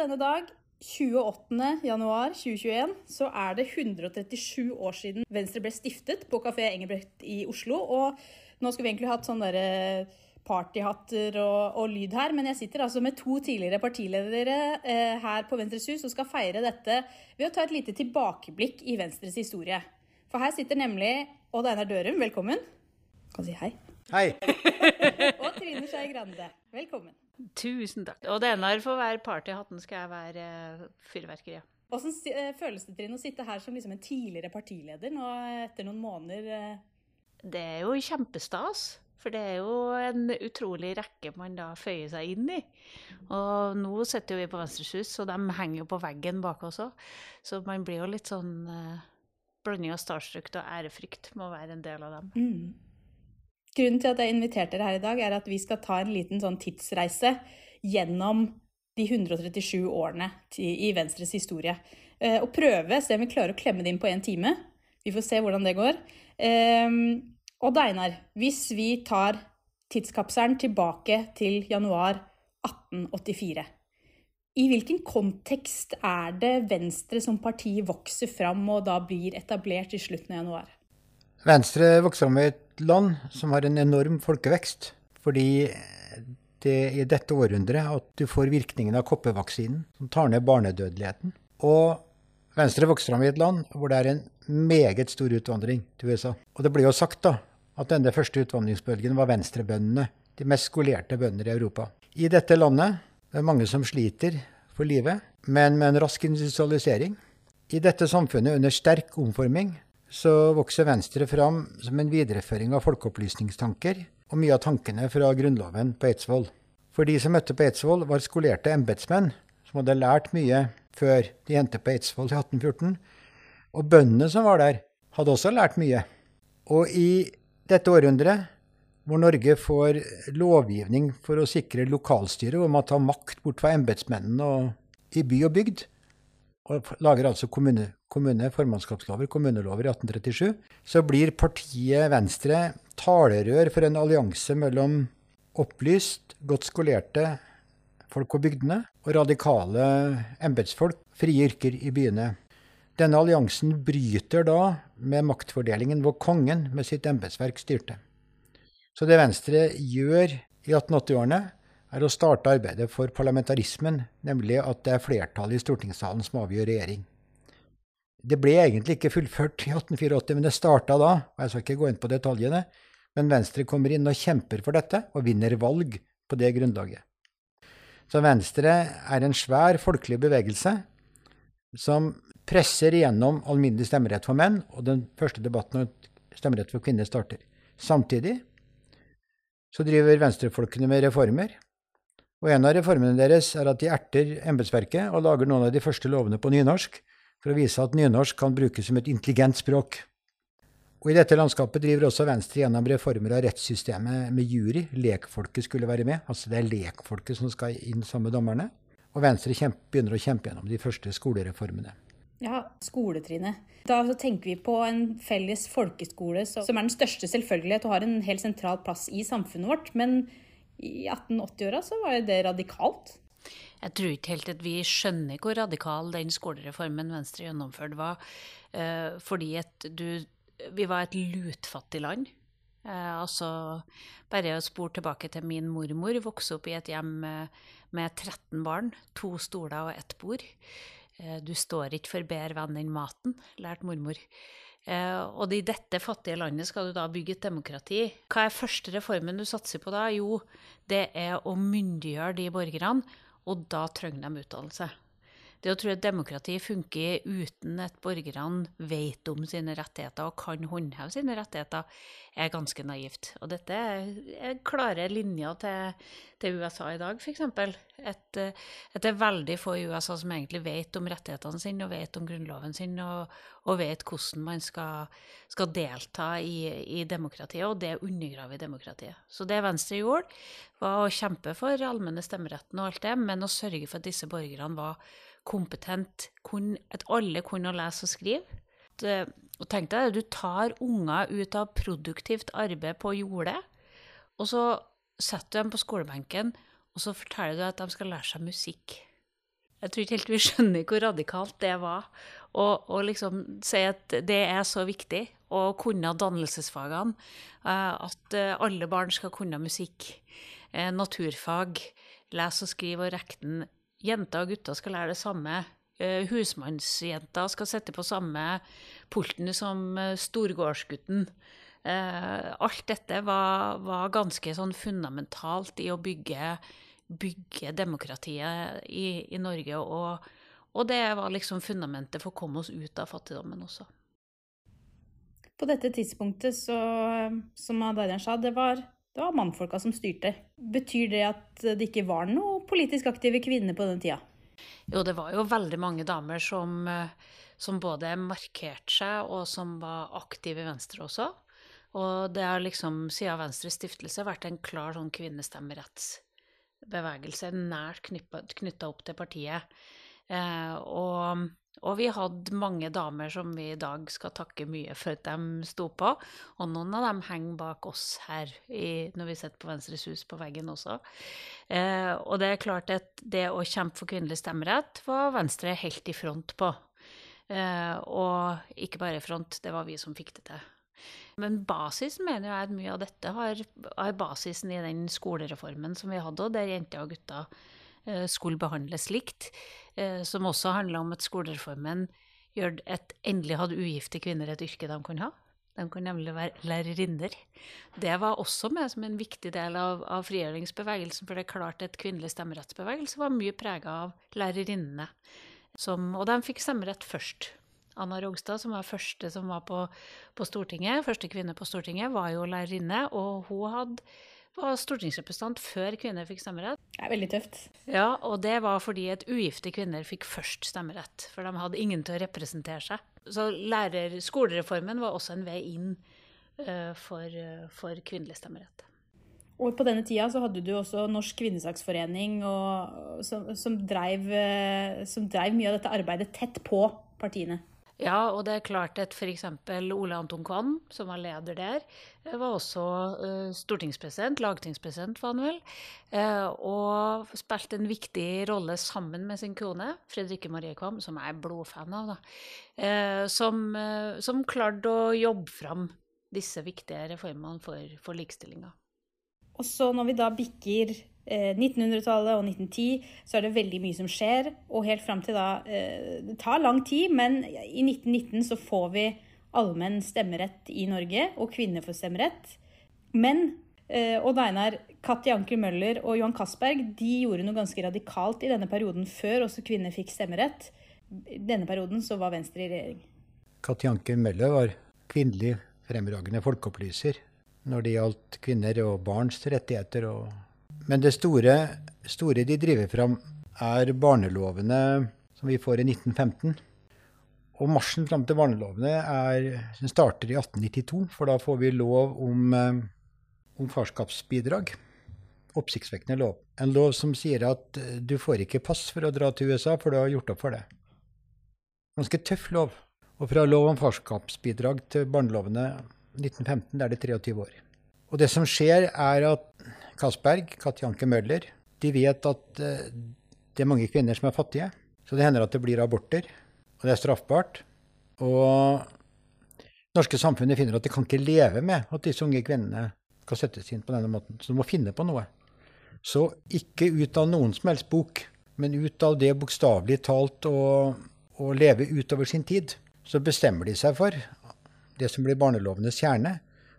denne dag, 28. januar 2021, så er det 137 år siden Venstre ble stiftet på Kafé Engelbrekt i Oslo. Og nå skulle vi egentlig hatt sånn derre partyhatter og, og, lyd her, men jeg sitter altså med to tidligere partiledere eh, her på Venstres hus og skal feire dette ved å ta et lite tilbakeblikk i Venstres historie. For her sitter nemlig Odd Einar Dørum, velkommen. Kan si hei. Hei. og Trine Skei Grande, velkommen. Tusen takk. Og denne for hver partyhatten skal jeg være uh, fyrverkeri. Hvordan uh, føles det, Trine, å sitte her som liksom en tidligere partileder nå etter noen måneder? Det er jo kjempestas. For det er jo en utrolig rekke man da føyer seg inn i. Og nå sitter vi på Venstreshus, og de henger jo på veggen bak oss òg. Så man blir jo litt sånn eh, blanding av starstruck og ærefrykt med å være en del av dem. Mm. Grunnen til at jeg inviterte dere her i dag, er at vi skal ta en liten sånn tidsreise gjennom de 137 årene i Venstres historie. Uh, og prøve, se om vi klarer å klemme det inn på én time. Vi får se hvordan det går. Og Odd Einar, hvis vi tar tidskapselen tilbake til januar 1884, i hvilken kontekst er det Venstre som parti vokser fram og da blir etablert i slutten av januar? Venstre vokser fram i et land som har en enorm folkevekst. Fordi det er i dette århundret at du får virkningen av koppevaksinen, som tar ned barnedødeligheten. Og Venstre vokser fram i et land hvor det er en meget stor utvandring til USA. Og det ble jo sagt da, at denne første utvandringsbølgen var venstrebøndene, de mest skolerte bønder i Europa. I dette landet det er mange som sliter for livet, men med en rask industrialisering. I dette samfunnet under sterk omforming så vokser Venstre fram som en videreføring av folkeopplysningstanker og mye av tankene fra Grunnloven på Eidsvoll. For de som møtte på Eidsvoll, var skolerte embetsmenn som hadde lært mye før de endte på Eidsvoll i 1814. Og bøndene som var der, hadde også lært mye. Og i dette århundret, hvor Norge får lovgivning for å sikre lokalstyret, hvor man tar makt bort fra embetsmennene i by og bygd, og lager altså kommune, kommune, formannskapslover, kommunelover i 1837, så blir partiet Venstre talerør for en allianse mellom opplyst, godt skolerte folk på bygdene og radikale embetsfolk, frie yrker i byene. Denne alliansen bryter da med maktfordelingen hvor kongen med sitt embetsverk styrte. Så det Venstre gjør i 1880-årene, er å starte arbeidet for parlamentarismen, nemlig at det er flertallet i stortingssalen som avgjør regjering. Det ble egentlig ikke fullført i 1884, men det starta da. og Jeg skal ikke gå inn på detaljene, men Venstre kommer inn og kjemper for dette, og vinner valg på det grunnlaget. Så Venstre er en svær folkelig bevegelse som presser igjennom alminnelig stemmerett for menn, og den første debatten om stemmerett for kvinner starter. Samtidig så driver venstrefolkene med reformer. Og en av reformene deres er at de erter embetsverket og lager noen av de første lovene på nynorsk for å vise at nynorsk kan brukes som et intelligent språk. Og I dette landskapet driver også Venstre gjennom reformer av rettssystemet med jury. Lekfolket skulle være med. Altså det er lekfolket som skal inn sammen med dommerne. Og Venstre kjempe, begynner å kjempe gjennom de første skolereformene. Ja, skoletrinnet. Da tenker vi på en felles folkeskole som er den største selvfølgelighet og har en helt sentral plass i samfunnet vårt. Men i 1880-åra så var det radikalt. Jeg tror ikke helt at vi skjønner hvor radikal den skolereformen Venstre gjennomførte var. Eh, fordi at du Vi var et lutfattig land. Eh, altså Bare å spore tilbake til min mormor. Vokste opp i et hjem med 13 barn, to stoler og ett bord. Eh, du står ikke for bedre venn enn maten, lærte mormor. Eh, og i dette fattige landet skal du da bygge et demokrati. Hva er første reformen du satser på da? Jo, det er å myndiggjøre de borgerne, og da trenger de utdannelse. Det å tro at demokrati funker uten at borgerne vet om sine rettigheter og kan håndheve sine rettigheter, er ganske naivt. Og dette er klare linjer til, til USA i dag, f.eks. At, at det er veldig få i USA som egentlig vet om rettighetene sine og vet om grunnloven sin og, og vet hvordan man skal, skal delta i, i, demokratiet, og det undergraver demokratiet. Så det Venstre gjorde, var å kjempe for allmenne stemmeretten og alt det, men å sørge for at disse borgerne var kompetent, at alle kunne lese og skrive. Og tenk deg, Du tar unger ut av produktivt arbeid på jordet, og så setter du dem på skolebenken, og så forteller du at de skal lære seg musikk. Jeg tror ikke helt vi skjønner hvor radikalt det var. Og liksom si at det er så viktig å kunne dannelsesfagene. Eh, at eh, alle barn skal kunne musikk, eh, naturfag, lese og skrive og regne. Jenter og gutter skal lære det samme. Husmannsjenta skal sitte på samme pulten som storgårdsgutten. Alt dette var, var ganske sånn fundamentalt i å bygge, bygge demokratiet i, i Norge. Og, og det var liksom fundamentet for å komme oss ut av fattigdommen også. På dette tidspunktet, så, som Adarian sa, det var, det var mannfolka som styrte. Betyr det at det ikke var noe politisk aktive kvinner på den tida? Jo, det var jo veldig mange damer som, som både markerte seg, og som var aktive i Venstre også. Og det har liksom siden Venstres stiftelse vært en klar sånn kvinnestemmerettsbevegelse nært knytta opp til partiet. Eh, og og vi hadde mange damer som vi i dag skal takke mye for at de sto på. Og noen av dem henger bak oss her i, når vi sitter på Venstres hus på veggen også. Eh, og det er klart at det å kjempe for kvinnelig stemmerett var Venstre helt i front på. Eh, og ikke bare i front, det var vi som fikk det til. Men basis mener jeg at mye av dette har, har basisen i den skolereformen som vi hadde, og der jenter og gutter skulle behandles likt, eh, som også handla om at skolereformen gjør at endelig hadde ugifte kvinner et yrke de kunne ha. De kunne nemlig være lærerinner. Det var også med som en viktig del av, av frigjøringsbevegelsen, for det er klart at kvinnelig stemmerettsbevegelse var mye prega av lærerinnene. Som, og de fikk stemmerett først. Anna Rogstad, som var første som var på, på Stortinget, første kvinne på Stortinget, var jo lærerinne, og hun hadde var stortingsrepresentant før kvinner fikk stemmerett. Det er veldig tøft. Ja, og det var fordi at ugifte kvinner fikk først stemmerett. For de hadde ingen til å representere seg. Så lærer, skolereformen var også en vei inn uh, for, uh, for, kvinnelig stemmerett. Og på denne tida så hadde du også Norsk kvinnesaksforening, og, som, som, drev, uh, som drev mye av dette arbeidet tett på partiene. Ja, og det er klart at f.eks. Ole Anton Kvam, som var leder der, eh, var også uh, stortingspresident, lagtingspresident var han vel, uh, og spilte en viktig rolle sammen med sin kone, Fredrikke Marie Kvam, som jeg er blodfan av, da, uh, som, som, klarte å jobbe fram disse viktige reformene for, for likestillinga. Og så når vi da bikker 1900-tallet eh, og 1910 så er det veldig mye som skjer. Og helt fram til da eh, Det tar lang tid, men i 1919 så får vi allmenn stemmerett i Norge, og kvinner får stemmerett. Men eh, Odd Einar, Katti Anker Møller og Johan Castberg de gjorde noe ganske radikalt i denne perioden, før også kvinner fikk stemmerett. I denne perioden så var Venstre i regjering. Katti Anker Møller var kvinnelig fremragende folkeopplyser når det gjaldt kvinner og barns rettigheter og men det store, store de driver fram, er barnelovene som vi får i 1915. Og marsjen fram til barnelovene er, starter i 1892, for da får vi lov om, eh, om farskapsbidrag. Oppsiktsvekkende lov. En lov som sier at eh, du får ikke pass for å dra til USA, for du har gjort opp for det. Ganske tøff lov. Og fra lov om farskapsbidrag til barnelovene 1915, da er det 23 år. Og det som skjer, er at Castberg, Katjanke Møller, de vet at uh, det er mange kvinner som er fattige. Så det hender at det blir aborter, og det er straffbart. Og det norske samfunnet finner at de kan ikke leve med at disse unge kvinnene skal settes inn på denne måten. Så de må finne på noe. Så ikke ut av noen som helst bok, men ut av det bokstavelig talt å, å leve utover sin tid, så bestemmer de seg for det som blir barnelovenes kjerne,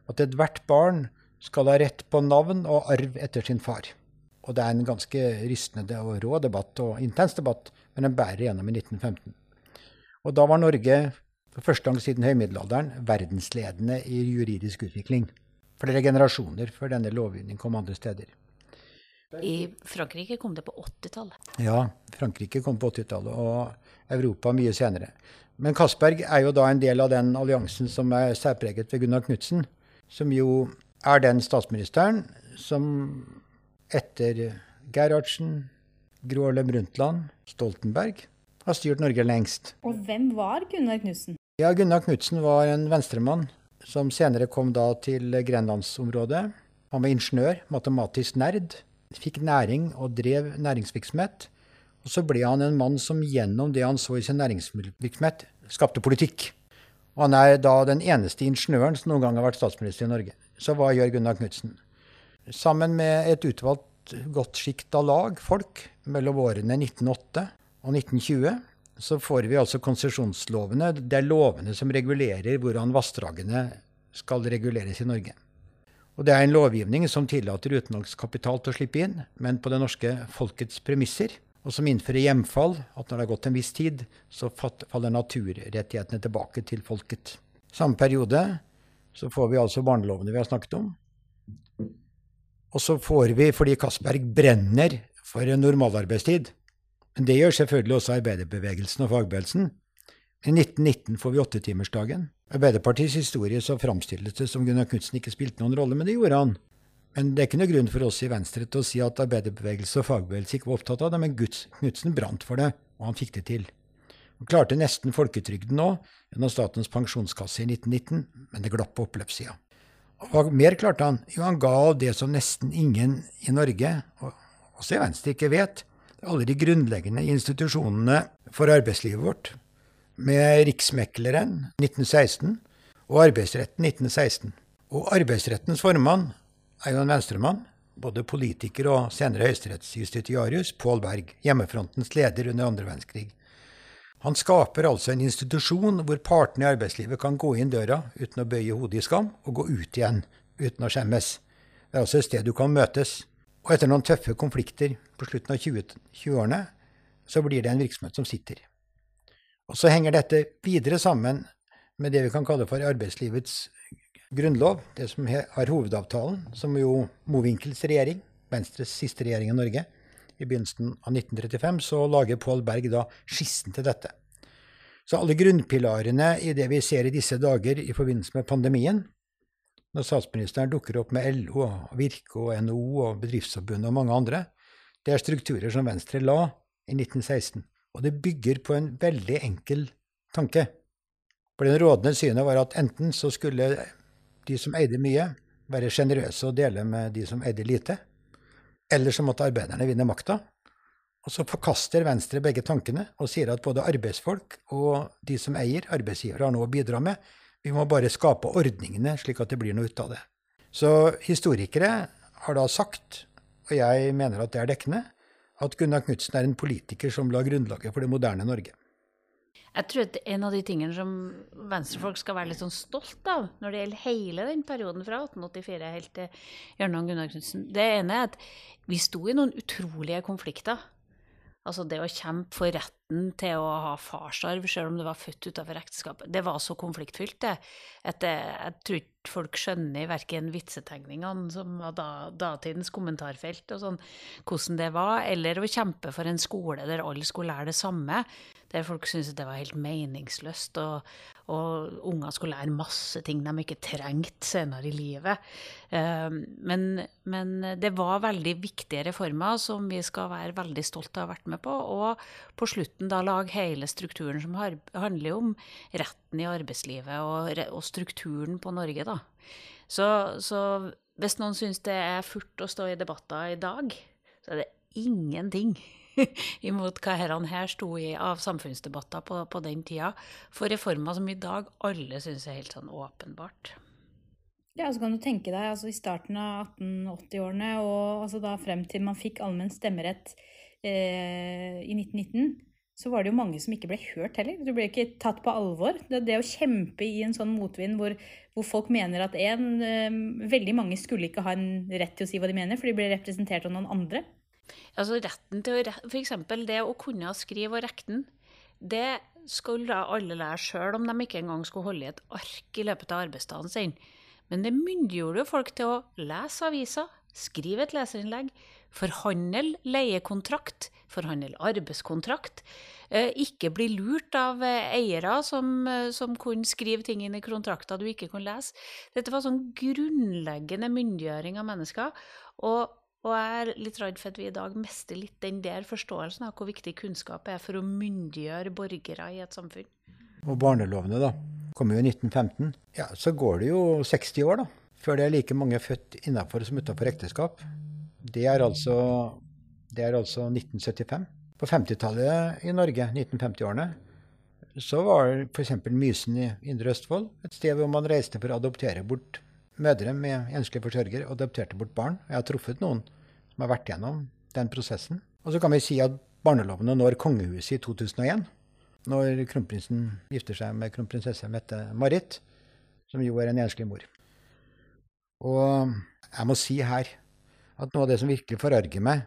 at ethvert barn skal ha rett på navn og arv etter sin far. Og det er en ganske rystende og rå debatt, og intens debatt, men den bærer gjennom i 1915. Og da var Norge for første gang siden høymiddelalderen verdensledende i juridisk utvikling. Flere generasjoner før denne lovgivningen kom andre steder. I Frankrike kom det på 80-tallet? Ja, Frankrike kom på 80-tallet, og Europa mye senere. Men Castberg er jo da en del av den alliansen som er særpreget ved Gunnar Knudsen, som jo er den statsministeren som etter Gerhardsen, Gro Harlem Brundtland, Stoltenberg har styrt Norge lengst. Og hvem var Gunnar Knudsen? Ja, Gunnar Knudsen var en venstremann som senere kom da til grenlandsområdet. Han var ingeniør, matematisk nerd, fikk næring og drev næringsvirksomhet. Og så ble han en mann som gjennom det han så i sin næringsvirksomhet, skapte politikk. Og han er da den eneste ingeniøren som noen gang har vært statsminister i Norge. Så hva gjør Gunnar Knudsen? Sammen med et utvalgt godt sjikt av lag, folk, mellom årene 1908 og 1920, så får vi altså konsesjonslovene. Det er lovene som regulerer hvordan vassdragene skal reguleres i Norge. Og det er en lovgivning som tillater utenlandsk kapital til å slippe inn, men på det norske folkets premisser og som innfører hjemfall, at når det har gått en viss tid, så faller naturrettighetene tilbake til folket. Samme periode så får vi altså barnelovene vi har snakket om. Og så får vi, fordi Castberg brenner for en normalarbeidstid Men det gjør selvfølgelig også arbeiderbevegelsen og fagbevegelsen. I 1919 får vi åttetimersdagen. Arbeiderpartiets historie så framstilles det som Gunnar Knutsen ikke spilte noen rolle, men det gjorde han. Men det er ikke noe grunn for oss i Venstre til å si at arbeiderbevegelse og fagbevegelse ikke var opptatt av det, men Knutsen brant for det, og han fikk det til. Han klarte nesten folketrygden nå, gjennom Statens pensjonskasse i 1919, men det glapp på oppløpssida. Hva mer klarte han? Jo, han ga av det som nesten ingen i Norge, og også i Venstre, ikke vet. Alle de grunnleggende institusjonene for arbeidslivet vårt, med Riksmekleren 1916 og Arbeidsretten 1916. Og Arbeidsrettens formann er jo en venstremann, både politiker og senere høyesterettsjustitiarius, Pål Berg, hjemmefrontens leder under andre verdenskrig. Han skaper altså en institusjon hvor partene i arbeidslivet kan gå inn døra uten å bøye hodet i skam, og gå ut igjen uten å skjemmes. Det er altså et sted du kan møtes. Og etter noen tøffe konflikter på slutten av 20-årene, så blir det en virksomhet som sitter. Og så henger dette videre sammen med det vi kan kalle for arbeidslivets grunnlov, det som har hovedavtalen, som jo Mowinckel's regjering, Venstres siste regjering i Norge, i begynnelsen av 1935, så lager Pål Berg da skissen til dette. Så alle grunnpilarene i det vi ser i disse dager i forbindelse med pandemien, når statsministeren dukker opp med LO, Virke og NHO og Bedriftsforbundet og mange andre, det er strukturer som Venstre la i 1916. Og det bygger på en veldig enkel tanke. For den rådende synet var at enten så skulle de som eide mye, være sjenerøse og dele med de som eide lite. Eller så måtte arbeiderne vinne makta. Og så forkaster Venstre begge tankene og sier at både arbeidsfolk og de som eier, arbeidsgivere, har noe å bidra med. Vi må bare skape ordningene slik at det blir noe ut av det. Så historikere har da sagt, og jeg mener at det er dekkende, at Gunnar Knutsen er en politiker som la grunnlaget for det moderne Norge. Jeg tror at en av de tingene som venstrefolk skal være litt sånn stolt av når det gjelder hele den perioden fra 1884 helt til Jørnan Gunnar Knudsen, det ene er at vi sto i noen utrolige konflikter. Altså det å kjempe for retten til å ha farsarv selv om du var født utenfor ekteskapet, det var så konfliktfylt, det. At det, jeg tror ikke folk skjønner verken vitsetegningene som var da, datidens kommentarfelt og sånn, hvordan det var, eller å kjempe for en skole der alle skulle lære det samme der folk syntes det var helt meningsløst, og, og unger skulle lære masse ting de ikke trengte senere i livet. Ehm, men, men, det var veldig viktige reformer som vi skal være veldig stolte av å ha vært med på, og på slutten da lage hele strukturen som har, handler om retten i arbeidslivet og, og strukturen på Norge, da. Så, så hvis noen syns det er furt å stå i debatter i dag, så er det ingenting imot hva herrene her sto i av samfunnsdebatter på, på, den tida, for reformer som i dag alle syns er helt sånn åpenbart. Ja, så kan du tenke deg altså i starten av 1880-årene og altså da frem til man fikk allmenn stemmerett eh, i 1919, så var det jo mange som ikke ble hørt heller. Du ble ikke tatt på alvor. Det, det å kjempe i en sånn motvind hvor, hvor folk mener at en eh, Veldig mange skulle ikke ha en rett til å si hva de mener, for de ble representert av noen andre. Altså retten til å F.eks. det å kunne skrive og rekne, det skulle da alle lære sjøl om de ikke engang skulle holde i et ark i løpet av arbeidsdagen sin. Men det myndiggjorde jo folk til å lese aviser, skrive et leserinnlegg, forhandle leiekontrakt, forhandle arbeidskontrakt. Eh, ikke bli lurt av eh, eiere som, eh, som, kunne skrive ting inn i kontrakter du ikke kunne lese. Dette var sånn grunnleggende myndiggjøring av mennesker. Og og jeg er litt redd for at vi i dag mister litt den der forståelsen av hvor viktig kunnskap er for å myndiggjøre borgere i et samfunn. Og barnelovene, da. Kommer jo i 1915. Ja, så går det jo 60 år, da. Før det er like mange født innafor som utafor ekteskap. Det er, altså, det er altså 1975. På 50-tallet i Norge, 1950-årene, så var f.eks. Mysen i Indre Østfold et sted hvor man reiste for å adoptere bort mødre med enslige forsørgere, adopterte bort barn. Jeg har truffet noen som har vært gjennom den prosessen. Og så kan vi si at barnelovene når kongehuset i 2001, når kronprinsen gifter seg med kronprinsesse Mette-Marit, som jo er en enslig mor. Og jeg må si her at noe av det som virkelig forarger meg,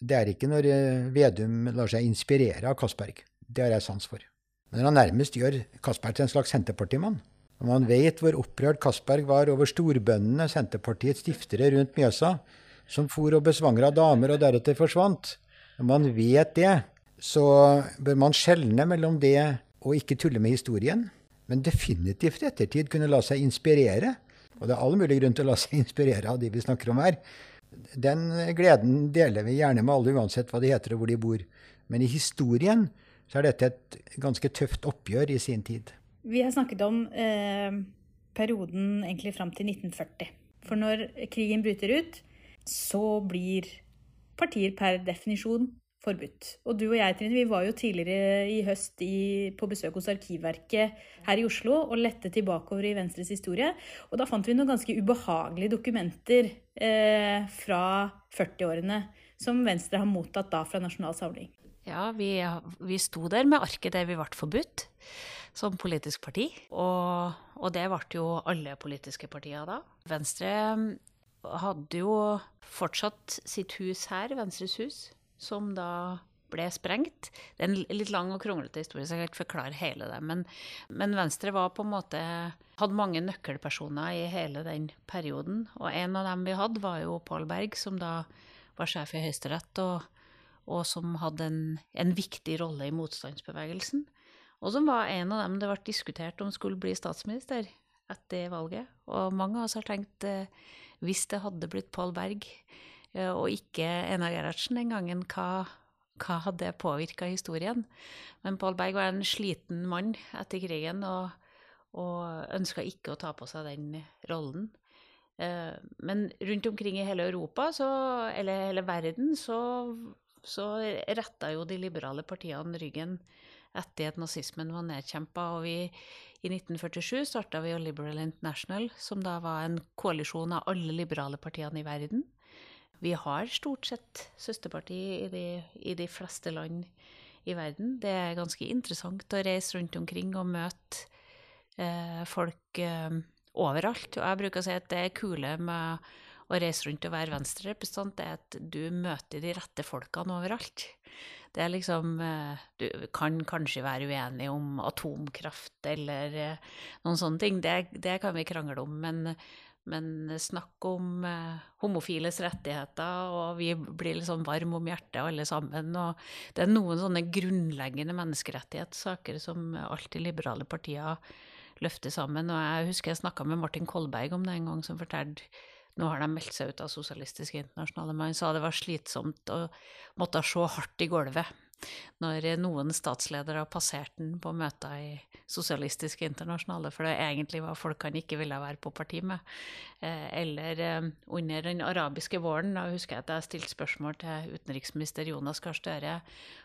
det er ikke når eh, Vedum lar seg inspirere av Castberg. Det har jeg sans for. Men han nærmest gjør Castberg til en slags senterpartimann. Når man vet hvor opprørt Castberg var over storbøndene, Senterpartiets stiftere rundt Mjøsa, som for og besvangra damer og deretter forsvant. Når man vet det, så bør man skjelne mellom det og ikke tulle med historien, men definitivt i ettertid kunne la seg inspirere. Og det er all mulig grunn til å la seg inspirere av de vi snakker om her. Den gleden deler vi gjerne med alle, uansett hva de heter og hvor de bor. Men i historien så er dette et ganske tøft oppgjør i sin tid. Vi har snakket om eh, perioden egentlig fram til 1940. For når krigen bryter ut, så blir partier per definisjon forbudt. Og du og jeg, Trine, vi var jo tidligere i høst i, på besøk hos Arkivverket her i Oslo og lette tilbakeover i Venstres historie. Og da fant vi noen ganske ubehagelige dokumenter eh, fra 40-årene som Venstre har mottatt da fra Nasjonal Samling. Ja, vi, vi sto der med arket der vi ble forbudt som politisk parti. Og, og det ble jo alle politiske partier da. Venstre hadde jo fortsatt sitt hus her, Venstres hus som da ble sprengt. Det er en litt lang og kronglete historie, så jeg kan ikke forklare hele det. Men, men, Venstre var på en måte hadde mange nøkkelpersoner i hele den perioden. Og en av dem vi hadde, var jo Pål Berg, som da var sjef i Høyesterett, og, og, som hadde en, en, viktig rolle i motstandsbevegelsen. Og som var en av dem det ble diskutert om skulle bli statsminister etter valget. Og mange av oss har tenkt eh, hvis det hadde blitt Pål Berg og ikke Einar Gerhardsen den gangen, hva, hva hadde påvirka historien? Men Pål Berg var en sliten mann etter krigen og, og ønska ikke å ta på seg den rollen. Eh, men rundt omkring i hele Europa, så, eller hele verden, så, så retta jo de liberale partiene ryggen etter at nazismen var nedkjempa. Og vi, i 1947 starta vi Liberal International, som da var en koalisjon av alle liberale partiene i verden. Vi har stort sett søsterparti i de, i de fleste land i verden. Det er ganske interessant å reise rundt omkring og møte eh, folk eh, overalt. Og jeg bruker å si at det er kule med å reise rundt og være venstrerepresentant, er at du møter de rette folkene overalt. Det er liksom eh, Du kan kanskje være uenig om atomkraft eller eh, noen sånne ting, det, det kan vi krangle om, men men snakk om eh, homofiles rettigheter, og vi blir litt sånn varme om hjertet alle sammen. Og det er noen sånne grunnleggende menneskerettighetssaker som alltid liberale partier løfter sammen. Og jeg husker jeg snakka med Martin Kolberg om det en gang, som fortalte nå har de meldt seg ut av Sosialistisk Internasjonale. Men han sa det var slitsomt å måtte se hardt i gulvet når noen statsledere passert den på møter i Sosialistiske Internasjonale, for det egentlig var folk han ikke ville være på parti med. Eh, eller eh, under den arabiske våren, da husker jeg at jeg stilte spørsmål til utenriksminister Jonas Gahr Støre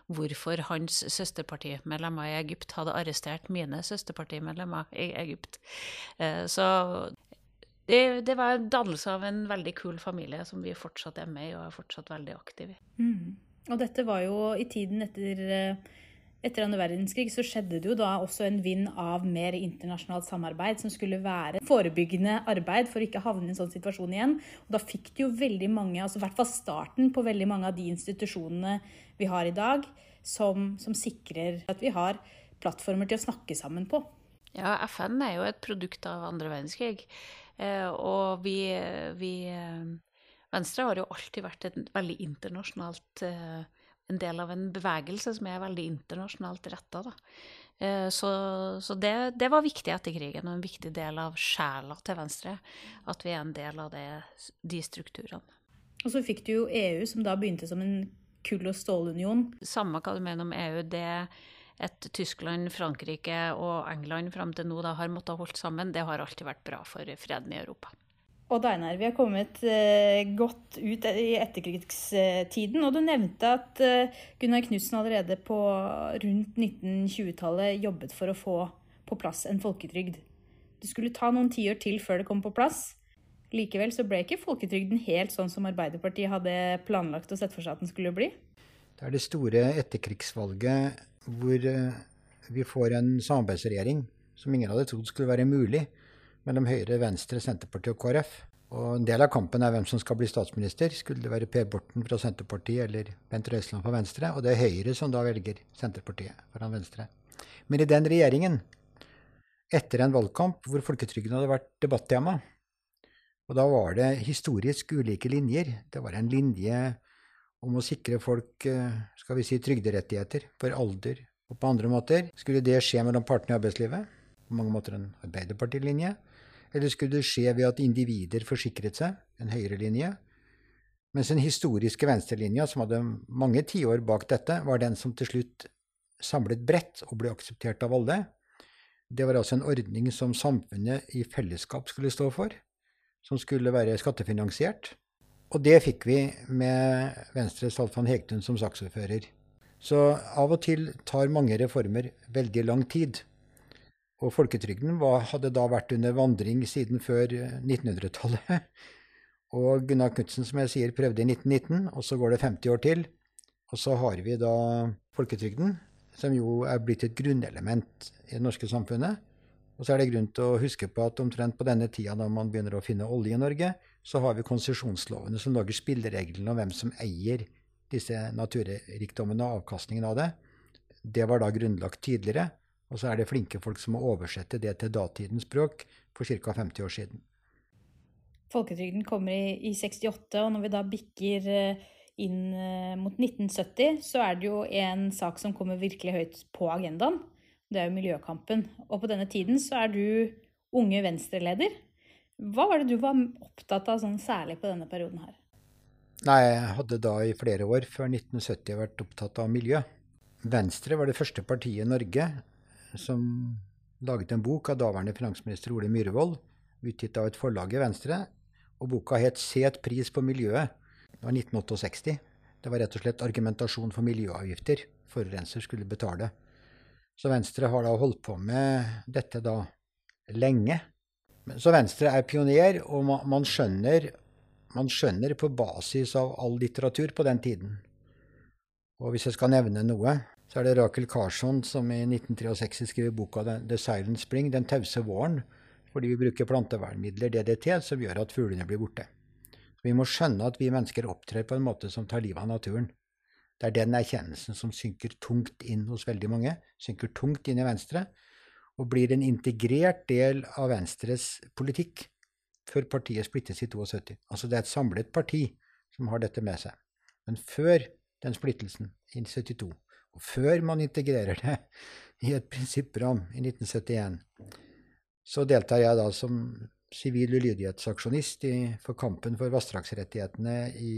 hvorfor hans søsterpartimedlemmer i Egypt hadde arrestert mine søsterpartimedlemmer i Egypt. Eh, så det, det, var en dannelse av en veldig kul familie som vi fortsatt er med i og er fortsatt veldig aktive i. Mm. Og dette var jo i tiden etter, eh, etter andre verdenskrig, så skjedde det jo da også en vind av mer internasjonalt samarbeid som skulle være forebyggende arbeid for å ikke havne i en sånn situasjon igjen. Og da fikk det jo veldig mange, altså i hvert fall starten på veldig mange av de institusjonene vi har i dag, som, som sikrer at vi har plattformer til å snakke sammen på. Ja, FN er jo et produkt av andre verdenskrig. Eh, og vi, vi eh, Venstre har jo alltid vært et veldig internasjonalt eh, En del av en bevegelse som er veldig internasjonalt retta. Eh, så, så det, det, var viktig etter krigen, og en viktig del av sjela til Venstre. At vi er en del av det, de strukturene. Og så fikk du jo EU, som da begynte som en kull- og stålunion. Samme hva du mener om EU, det at Tyskland, Frankrike og England fram til nå da har måttet holdt sammen, det har alltid vært bra for freden i Europa. Odd Einar, vi har kommet eh, godt ut i etterkrigstiden. Og du nevnte at eh, Gunnar Knutsen allerede på rundt 1920-tallet jobbet for å få på plass en folketrygd. Det skulle ta noen tiår til før det kom på plass. Likevel så ble ikke folketrygden helt sånn som Arbeiderpartiet hadde planlagt og sett for seg at den skulle bli. Det er det store etterkrigsvalget hvor eh, vi får en samarbeidsregjering som ingen hadde trodd skulle være mulig mellom Høyre, Venstre, Senterpartiet og KrF. Og En del av kampen er hvem som skal bli statsminister. Skulle det være Per Borten fra Senterpartiet eller Bent Røiseland fra Venstre? Og det er Høyre som da velger Senterpartiet foran Venstre. Men i den regjeringen, etter en valgkamp hvor folketrygden hadde vært debattema, og da var det historisk ulike linjer. Det var en linje om å sikre folk eh, skal vi si, trygderettigheter for alder og på andre måter. Skulle det skje mellom partene i arbeidslivet? På mange måter en Arbeiderpartilinje. Eller skulle det skje ved at individer forsikret seg, en høyrelinje? Mens den historiske venstrelinja, som hadde mange tiår bak dette, var den som til slutt samlet bredt og ble akseptert av alle. Det var altså en ordning som samfunnet i fellesskap skulle stå for, som skulle være skattefinansiert. Og det fikk vi med Venstres Alfan Hegtun som saksordfører. Så av og til tar mange reformer veldig lang tid. Og folketrygden var, hadde da vært under vandring siden før 1900-tallet. Eh, og Gunnar Knutsen, som jeg sier, prøvde i 1919, og så går det 50 år til. Og så har vi da folketrygden, som jo er blitt et grunnelement i det norske samfunnet. Og så er det grunn til å huske på at omtrent på denne tida da man begynner å finne olje i Norge, så har vi konsesjonslovene som lager spillereglene om hvem som eier disse naturrikdommene og avkastningen av det. Det var da grunnlagt tidligere. Og så er det flinke folk som må oversette det til datidens språk for ca. 50 år siden. Folketrygden kommer i, i 68, og når vi da bikker eh, inn eh, mot 1970, så er det jo en sak som kommer virkelig høyt på agendaen. Det er jo miljøkampen. Og på denne tiden så er du unge venstreleder. Hva var det du var opptatt av sånn særlig på denne perioden her? Nei, jeg hadde da i flere år før 1970 vært opptatt av miljø. Venstre var det første partiet i Norge som laget en bok av daværende finansminister Ole Myhrvold, utgitt av et forlag i Venstre. Og boka het 'Set pris på miljøet'. Det var 1968. Det var rett og slett argumentasjon for miljøavgifter. Forurenser skulle betale. Så Venstre har da holdt på med dette da lenge. Så Venstre er pioner, og man skjønner, man skjønner på basis av all litteratur på den tiden. Og hvis jeg skal nevne noe, så er det Rakel Carson som i 1963 skriver boka 'The Silent Spring', 'Den tause våren', fordi vi bruker plantevernmidler, DDT, som gjør at fuglene blir borte. Vi må skjønne at vi mennesker opptrer på en måte som tar livet av naturen. Det er den erkjennelsen som synker tungt inn hos veldig mange, synker tungt inn i Venstre, og blir en integrert del av Venstres politikk før partiet splittes i 72. Altså det er et samlet parti som har dette med seg. Men før den splittelsen, i 72, og før man integrerer det i et prinsipprogram i 1971, så deltar jeg da som sivil ulydighetsaksjonist for kampen for vassdragsrettighetene i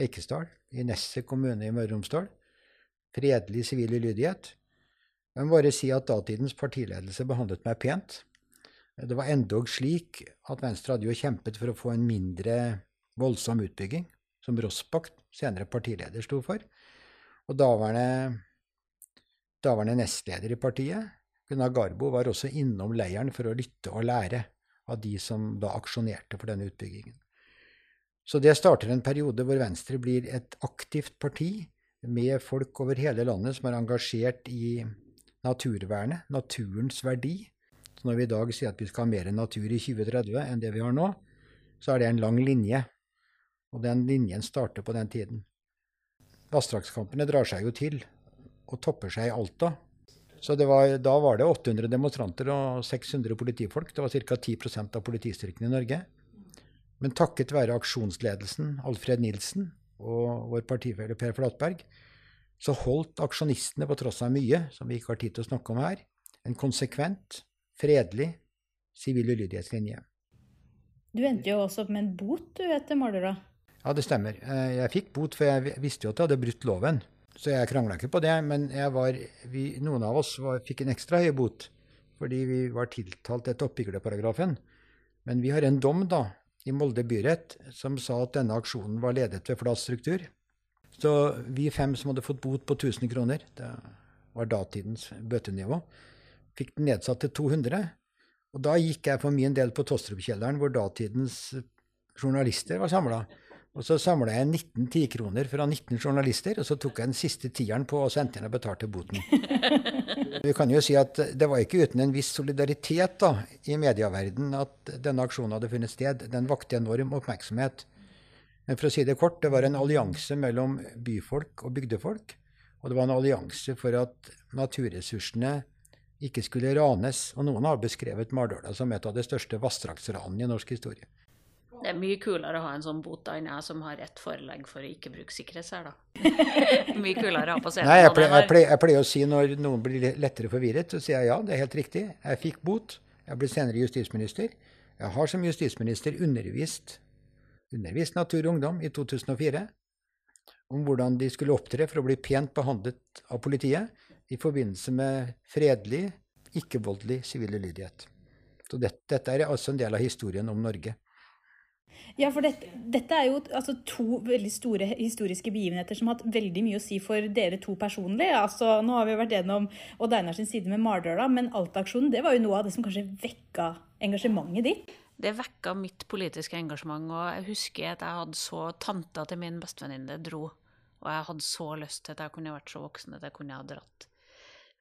Eikesdal, i Nesset kommune i Møre og Romsdal. Fredelig sivil ulydighet. Jeg må bare si at datidens partiledelse behandlet meg pent. Det var endog slik at Venstre hadde jo kjempet for å få en mindre voldsom utbygging, som Rossbakk, senere partileder, sto for. Og daværende, daværende nestleder i partiet, Gunnar Garbo, var også innom leiren for å lytte og lære av de som da aksjonerte for denne utbyggingen. Så det starter en periode hvor Venstre blir et aktivt parti med folk over hele landet som er engasjert i naturvernet, naturens verdi. Så når vi i dag sier at vi skal ha mer natur i 2030 enn det vi har nå, så er det en lang linje. Og den linjen starter på den tiden. Vassdragskampene drar seg jo til og topper seg i Alta. Så var, da var det 800 demonstranter og 600 politifolk. Det var ca. 10% av politistyrken i Norge. Men takket være aksjonsledelsen, Alfred Nilsen og vår partifelle Per Flatberg, så holdt aksjonistene, på tross av mye som vi ikke har tid til å snakke om her, en konsekvent, fredelig sivil ulydighetslinje. Du endte jo også opp med en bot du etter Målerød? Ja, det stemmer. Eh, jeg fikk bot, for jeg visste jo at jeg hadde brutt loven. Så jeg krangla ikke på det. Men var, vi, noen av oss var, fikk en ekstra høy bot fordi vi var tiltalt etter oppbyggerparagrafen. Men vi har en dom da, i Molde byrett som sa at denne aksjonen var ledet ved flat struktur. Så vi fem som hadde fått bot på 1000 kroner, det var datidens bøtenivå, fikk den nedsatt til 200. Og da gikk jeg for min del på Tostrup-kjelleren, hvor datidens journalister var samla. Og så samla jeg 19 tikroner fra 19 journalister, og så tok jeg den siste tieren på og sendte inn og betalte boten. Vi kan jo si at det var ikke uten en viss solidaritet da, i medieverdenen at denne aksjonen hadde funnet sted. Den vakte enorm oppmerksomhet. Men for å si det kort, det var en allianse mellom byfolk og bygdefolk. Og det var en allianse for at naturressursene ikke skulle ranes. Og noen har beskrevet Mardøla som et av de største vassdragsranene i norsk historie. Det er mye kulere å ha en sånn bot enn jeg som har ett forelegg for å ikke bruke sikkerhetssel, da. mye kulere å ha på scenen. Nei, jeg pleier, jeg, pleier, jeg pleier, å si når noen blir lettere forvirret, så sier jeg ja, det er helt riktig. Jeg fikk bot. Jeg ble senere justisminister. Jeg har som justisminister undervist, undervist Natur og Ungdom i 2004 om hvordan de skulle opptre for å bli pent behandlet av politiet i forbindelse med fredelig, ikke-voldelig sivil ulydighet. Så dette, dette er altså en del av historien om Norge. Ja, for dette, dette er jo altså, to veldig store historiske begivenheter som har hatt veldig mye å si for dere to personlig. Altså, nå har vi vært gjennom Odd Einar sin side med Mardøla, men Alta-aksjonen det var jo noe av det som kanskje vekka engasjementet ditt? Det vekka mitt politiske engasjement, og jeg husker at jeg hadde så Tanta til min bestevenninne dro, og jeg hadde så lyst til at jeg kunne vært så voksen at jeg kunne ha dratt.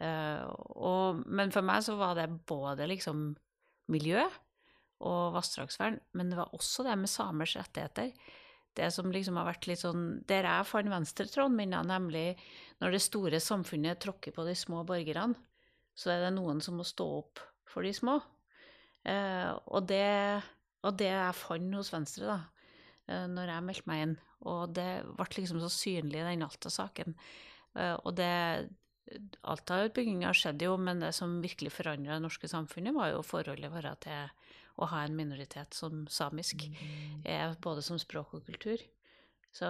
Uh, og, men for meg så var det både liksom miljø, og vassdragsvern, men det var også det med samers rettigheter. Det som liksom har vært litt sånn Der jeg fant venstretråden min, nemlig når det store samfunnet tråkker på de små borgerne, så er det noen som må stå opp for de små. Eh, og, det, og det jeg fant hos Venstre, da, eh, når jeg meldte meg inn, og det ble liksom så synlig den Alta-saken. Eh, og det Alta-utbygginga skjedde jo, men det som virkelig forandra det norske samfunnet, var jo forholdet vårt til å ha en minoritet som samisk, er både som språk og kultur. Så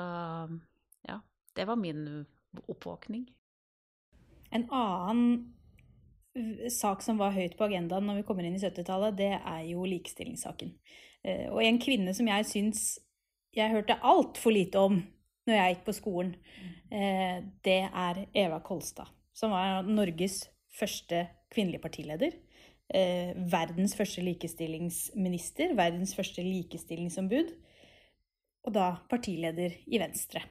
ja, det var min oppvåkning. En annen sak som var høyt på agendaen når vi kommer inn i 70-tallet, det er jo likestillingssaken. Eh, og en kvinne som jeg syns jeg hørte altfor lite om når jeg gikk på skolen, eh, det er Eva Kolstad. Som var Norges første kvinnelige partileder eh, verdens første likestillingsminister, verdens første likestillingsombud, og da partileder i Venstre.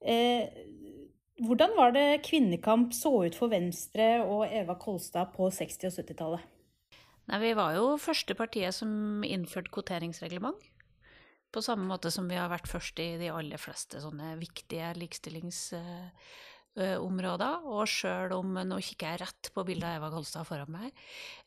Eh, hvordan var det kvinnekamp så ut for Venstre og Eva Kolstad på 60- og 70-tallet? Nei, Vi var jo første partiet som innførte kvoteringsreglement. På samme måte som vi har vært først i de aller fleste sånne viktige likestillings Eh, områder. Og sjøl om Nå kikker jeg rett på bildet av Eva Kolstad foran meg.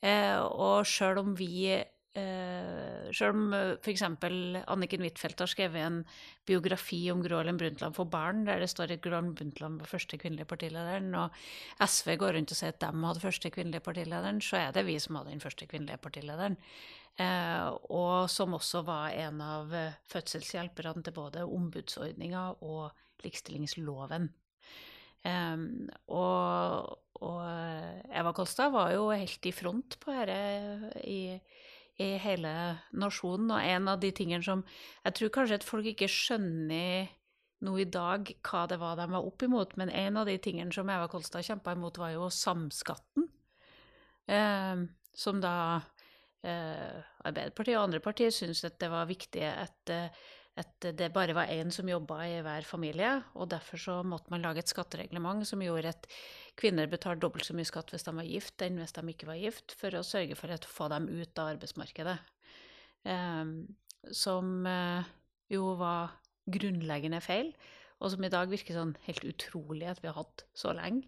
Eh, og sjøl om vi eh, Sjøl om f.eks. Anniken Huitfeldt har skrevet en biografi om Gro Harlem Brundtland for barn, der det står at Gro Harlem Brundtland var første kvinnelige partilederen, og SV går rundt og sier at de hadde første kvinnelige partilederen, så er det vi som hadde den første kvinnelige partilederen. Eh, og som også var en av fødselshjelperne til både ombudsordninga og likestillingsloven. Um, og, og, Eva Kolstad var jo helt i front på dette i, i, hele nasjonen. Og en av de tingene som Jeg tror kanskje at folk ikke skjønner nå i dag hva det var de var opp imot, men en av de tingene som Eva Kolstad kjempa imot, var jo samskatten. Um, som da uh, Arbeiderpartiet og andre partier syntes at det var viktig at uh, at det bare var én som jobba i hver familie, og derfor så måtte man lage et skattereglement som gjorde at kvinner betalte dobbelt så mye skatt hvis de var gift, enn hvis de ikke var gift, for å sørge for å få dem ut av arbeidsmarkedet. Eh, som eh, jo var grunnleggende feil, og som i dag virker sånn helt utrolig at vi har hatt så lenge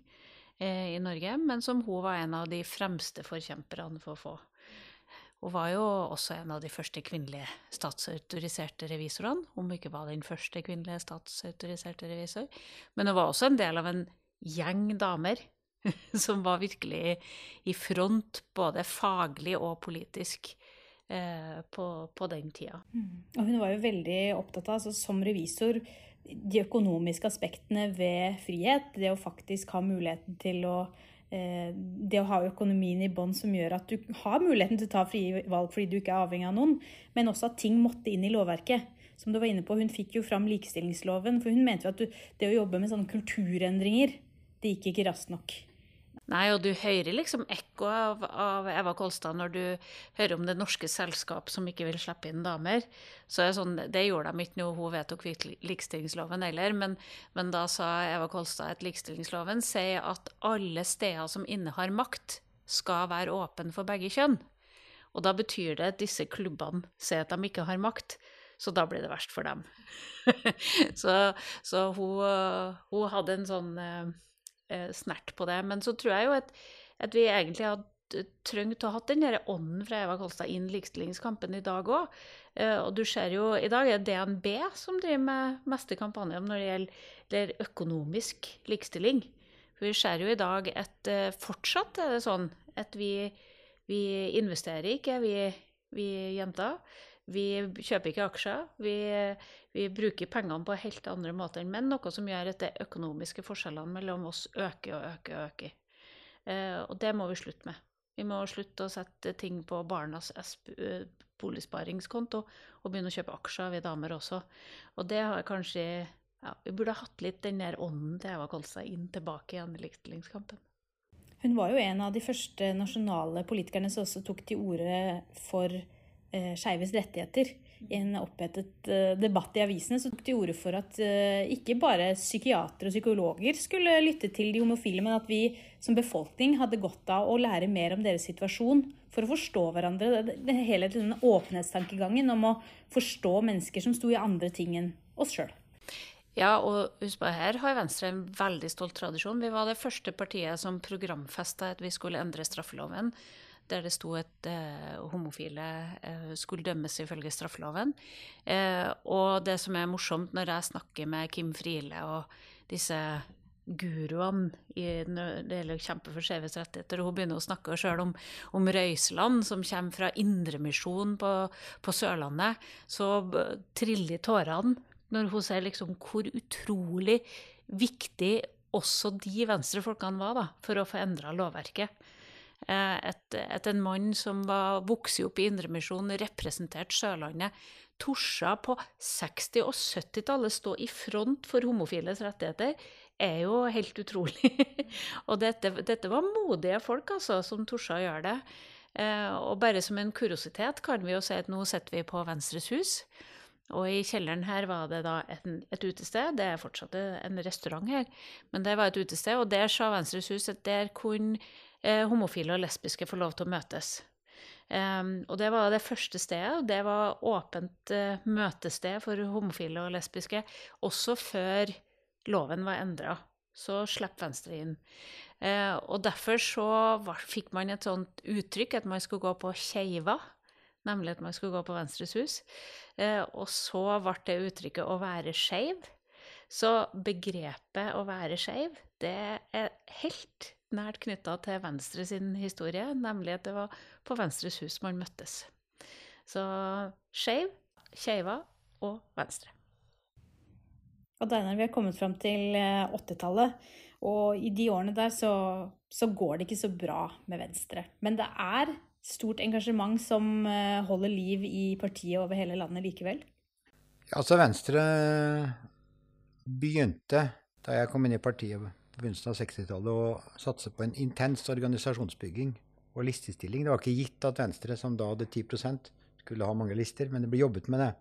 eh, i Norge, men som hun var en av de fremste forkjemperne for å få. Hun var jo også en av de første kvinnelige statsautoriserte revisorene, om hun ikke var den første kvinnelige statsautoriserte revisor. Men hun var også en del av en gjeng damer som var virkelig i front, både faglig og politisk, eh, på, på, den tida. Mm. Og hun var jo veldig opptatt av, altså, som revisor, de økonomiske aspektene ved frihet. Det å faktisk ha muligheten til å det å ha økonomien i bånn som gjør at du har muligheten til å ta frie valg fordi du ikke er avhengig av noen, men også at ting måtte inn i lovverket. Som du var inne på, Hun fikk jo fram likestillingsloven, for hun mente jo at du, det å jobbe med sånne kulturendringer, det gikk ikke raskt nok. Nei, og du hører liksom ekko av, av, Eva Kolstad når du hører om det norske selskap som ikke vil slippe inn damer. Så er sånn, Det gjorde de ikke når hun vedtok likestillingsloven heller, men, men, da sa Eva Kolstad at likestillingsloven sier at alle steder som innehar makt, skal være åpne for begge kjønn. Og da betyr det at disse klubbene sier at de ikke har makt. Så da blir det verst for dem. så, så hun, hun, hadde en sånn eh, snert på det. Men så tror jeg jo at, at vi egentlig hadde trengt å ha den der ånden fra Eva Kolstad inn likestillingskampen i dag òg. Eh, og du ser jo, i dag er det DNB som driver med meste kampanjen når det gjelder økonomisk likestilling. For vi ser jo i dag at uh, fortsatt er det sånn at vi, vi investerer ikke, vi, vi jenter. Vi kjøper ikke aksjer. Vi, vi, bruker pengene på helt andre måter enn menn, noe som gjør at de økonomiske forskjellene mellom oss øker og øker og øker. Eh, og det må vi slutte med. Vi må slutte å sette ting på barnas eh, boligsparingskonto og begynne å kjøpe aksjer, vi damer også. Og det har kanskje ja, Vi burde hatt litt den der ånden til Eva Kolstad inn tilbake igjen i likestillingskampen. Hun var jo en av de første nasjonale politikerne som også tok til orde for eh, skeives rettigheter. I en opphetet eh, debatt i avisene så tok de orde for at eh, ikke bare psykiatere og psykologer skulle lytte til de homofile, men at vi som befolkning hadde godt av å lære mer om deres situasjon for å forstå hverandre. Det, hele denne åpenhetstankegangen om å forstå mennesker som sto i andre ting enn oss sjøl. Ja, og husk på, her har Venstre en veldig stolt tradisjon. Vi var det første partiet som programfesta at vi skulle endre straffeloven der det sto at eh, homofile eh, skulle dømmes ifølge straffeloven. Eh, og det som er morsomt når jeg snakker med Kim Friele og disse guruene når det gjelder å kjempe for skeives rettigheter, og hun begynner å snakke sjøl om, om Røiseland, som kommer fra Indremisjon på, på Sørlandet, så triller tårene når hun ser liksom hvor utrolig viktig også de venstrefolkene var da, for å få endra lovverket. Eh, et, et, en mann som var vokst opp i Indremisjon, representerte Sørlandet, torde på 60- og 70-tallet stå i front for homofiles rettigheter, er jo helt utrolig. og dette, dette, var modige folk, altså, som torde å gjøre det. Eh, og bare som en kuriositet kan vi jo si at nå sitter vi på Venstres hus. Og i kjelleren her var det da et, et, utested. Det er fortsatt en restaurant her, men det var et utested. Og der sa Venstres hus at der kunne eh, homofile og lesbiske få lov til å møtes. Um, og det var det første stedet. og Det var åpent uh, møtested for homofile og lesbiske også før loven var endra. Så slapp Venstre inn. Uh, og derfor så var, fikk man et sånt uttrykk at man skulle gå på Keiva, nemlig at man skulle gå på Venstres hus. Uh, og så ble det uttrykket å være skeiv. Så begrepet å være skeiv, det er helt nært knytta til Venstre sin historie, nemlig at det var på Venstres hus man møttes. Så skeiv, skeiva og Venstre. Og Deinar, vi har kommet fram til 80-tallet, eh, og i de årene der så, så, går det ikke så bra med Venstre. Men det er stort engasjement som eh, holder liv i partiet over hele landet likevel? Altså, Venstre begynte da jeg kom inn i partiet begynnelsen av 60-tallet å satse på en intens organisasjonsbygging og listestilling. Det var ikke gitt at Venstre, som da hadde 10% skulle ha mange lister, men det ble jobbet med det.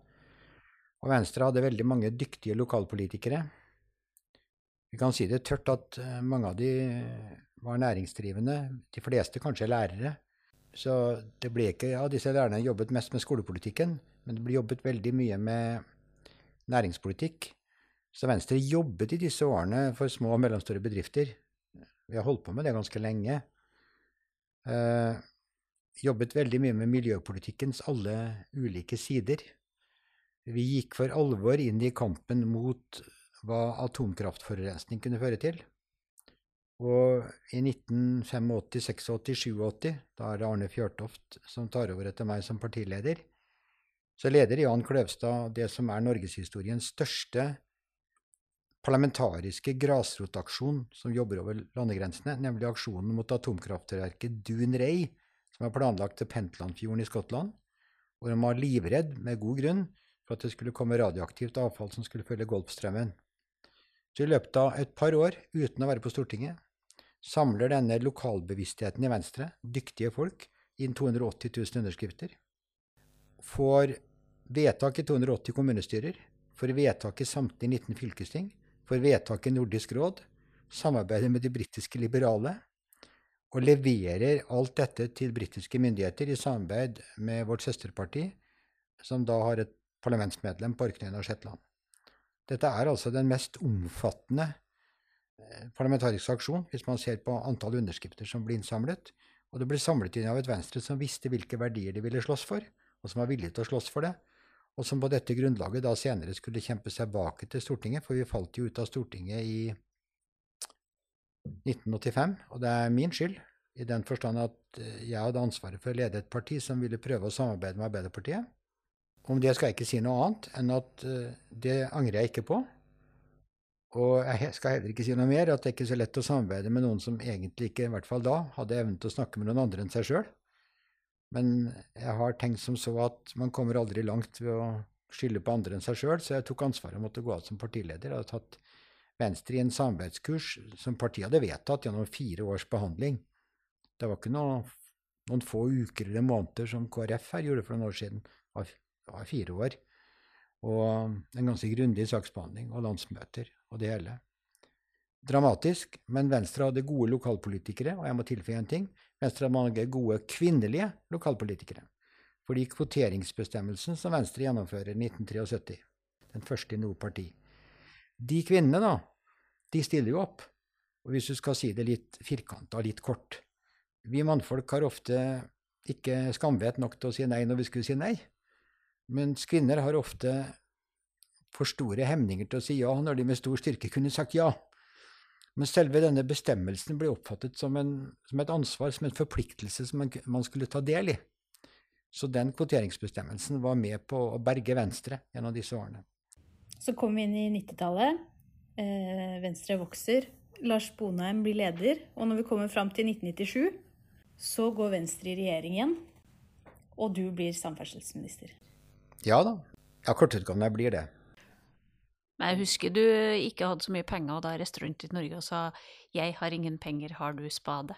Og Venstre hadde veldig mange dyktige lokalpolitikere. Vi kan si det tørt at eh, mange av de var næringsdrivende, de fleste kanskje lærere. Så det ble ikke av ja, disse lærerne jobbet mest med skolepolitikken, men det ble jobbet veldig mye med næringspolitikk. Så Venstre jobbet i disse årene for små og mellomstore bedrifter. Vi har holdt på med det ganske lenge. Eh, jobbet veldig mye med miljøpolitikkens alle ulike sider. Vi gikk for alvor inn i kampen mot hva atomkraftforurensning kunne føre til. Og i 1985, 86, 87, da er det Arne Fjørtoft som tar over etter meg som partileder, så leder Jan Kløvstad det som er norgeshistoriens største parlamentariske grasrotaksjon som jobber over landegrensene, nemlig aksjonen mot atomkraftverket Dunray, som er planlagt til Pentlandfjorden i Skottland, hvor de var livredd, med god grunn, for at det skulle komme radioaktivt avfall som skulle følge Golfstrømmen. Så i løpet av et par år, uten å være på Stortinget, samler denne lokalbevisstheten i Venstre, dyktige folk, inn 280 000 underskrifter. Får vedtak i 280 kommunestyrer, får vedtak i samtlige 19 fylkesting, får vedtak i Nordisk råd, samarbeider med de britiske liberale og leverer alt dette til britiske myndigheter i samarbeid med vårt søsterparti, som da har et parlamentsmedlem på Orknøyene og Shetland. Dette er altså den mest omfattende eh, parlamentariske aksjon, hvis man ser på antall underskrifter som blir innsamlet. Og det ble samlet inn av et Venstre som visste hvilke verdier de ville slåss for, og som var villige til å slåss for det og som på dette grunnlaget da senere skulle kjempe seg bak til Stortinget, for vi falt jo ut av Stortinget i 1985, og det er min skyld, i den forstand at eh, jeg hadde ansvaret for å lede et parti som ville prøve å samarbeide med Arbeiderpartiet. Om det skal jeg ikke si noe annet enn at eh, det angrer jeg ikke på. Og jeg skal heller ikke si noe mer, at det er ikke så lett å samarbeide med noen som egentlig ikke, i hvert fall da, hadde evnen til å snakke med noen andre enn seg sjøl. Men jeg har tenkt som så at man kommer aldri langt ved å skylde på andre enn seg sjøl, så jeg tok ansvaret og måtte gå av som partileder. Jeg hadde tatt Venstre i en samarbeidskurs som partiet hadde vedtatt gjennom fire års behandling. Det var ikke noe, noen få uker eller måneder som KrF her gjorde for noen år siden. Det var fire år. Og en ganske grundig saksbehandling og landsmøter og det hele. Dramatisk, men Venstre hadde gode lokalpolitikere, og jeg må tilføye en ting. Venstre har mange gode kvinnelige lokalpolitikere. Fordi kvoteringsbestemmelsen som Venstre gjennomfører i 1973, den første i noe parti De kvinnene, da, de stiller jo opp. Og hvis du skal si det litt firkanta, litt kort Vi mannfolk har ofte ikke skamvett nok til å si nei når vi skulle si nei. Mens kvinner har ofte for store hemninger til å si ja når de med stor styrke kunne sagt ja. Men selve denne bestemmelsen ble oppfattet som, en, som et ansvar, som en forpliktelse som man, man, skulle ta del i. Så den kvoteringsbestemmelsen var med på å berge Venstre gjennom disse årene. Så kom vi inn i 90-tallet. Eh, Venstre vokser. Lars Bonheim blir leder. Og når vi kommer fram til 1997, så går Venstre i regjering igjen. Og du blir samferdselsminister. Ja da. Ja, kortutgående blir det. Men jeg husker du ikke hadde så mye penger, og da reiste rundt i Norge og sa 'jeg har ingen penger, har du spade'?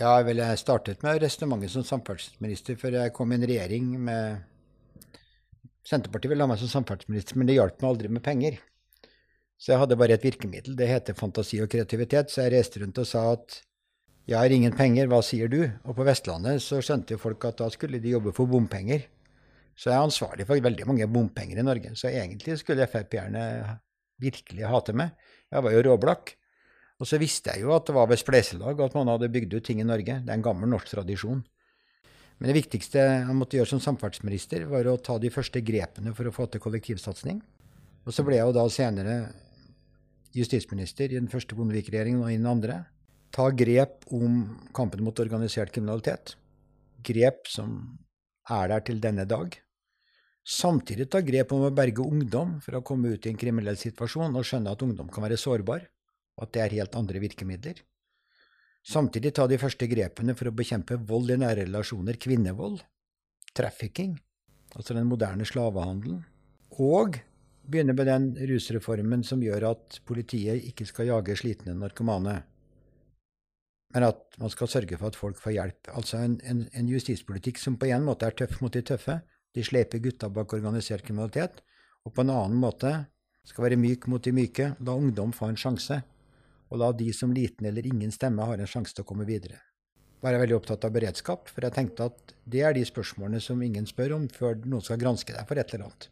Ja, vel, jeg startet med resonnementet som samferdselsminister før jeg kom i en regjering med Senterpartiet ville ha meg som samferdselsminister, men det hjalp meg aldri med penger. Så jeg hadde bare et virkemiddel. Det heter fantasi og kreativitet. Så jeg reiste rundt og sa at jeg har ingen penger, hva sier du? Og på Vestlandet så skjønte folk at da skulle de jobbe for bompenger. Så jeg er ansvarlig for veldig mange bompenger i Norge. Så egentlig skulle Frp-erne virkelig hate meg. Jeg var jo råblakk. Og så visste jeg jo at det var ved spleiselag at man hadde bygd ut ting i Norge. Det er en gammel norsk tradisjon. Men det viktigste jeg måtte gjøre som samferdselsminister, var å ta de første grepene for å få til kollektivsatsing. Og så ble jeg jo da senere justisminister i den første Bondevik-regjeringen og i den andre. Ta grep om kampen mot organisert kriminalitet. Grep som er der til denne dag. Samtidig ta grep om å berge ungdom fra å komme ut i en kriminell situasjon og skjønne at ungdom kan være sårbar, og at det er helt andre virkemidler. Samtidig ta de første grepene for å bekjempe vold i nære relasjoner, kvinnevold, trafficking, altså den moderne slavehandelen, og begynne med den rusreformen som gjør at politiet ikke skal jage slitne narkomane, men at man skal sørge for at folk får hjelp. Altså en, en, en justispolitikk som på en måte er tøff mot de tøffe, de sleper gutta bak organisert kriminalitet. Og på en annen måte skal være myk mot de myke. La ungdom få en sjanse. Og la de som liten eller ingen stemme har en sjanse til å komme videre. Være veldig opptatt av beredskap, for jeg tenkte at det er de spørsmålene som ingen spør om før noen skal granske deg for et eller annet.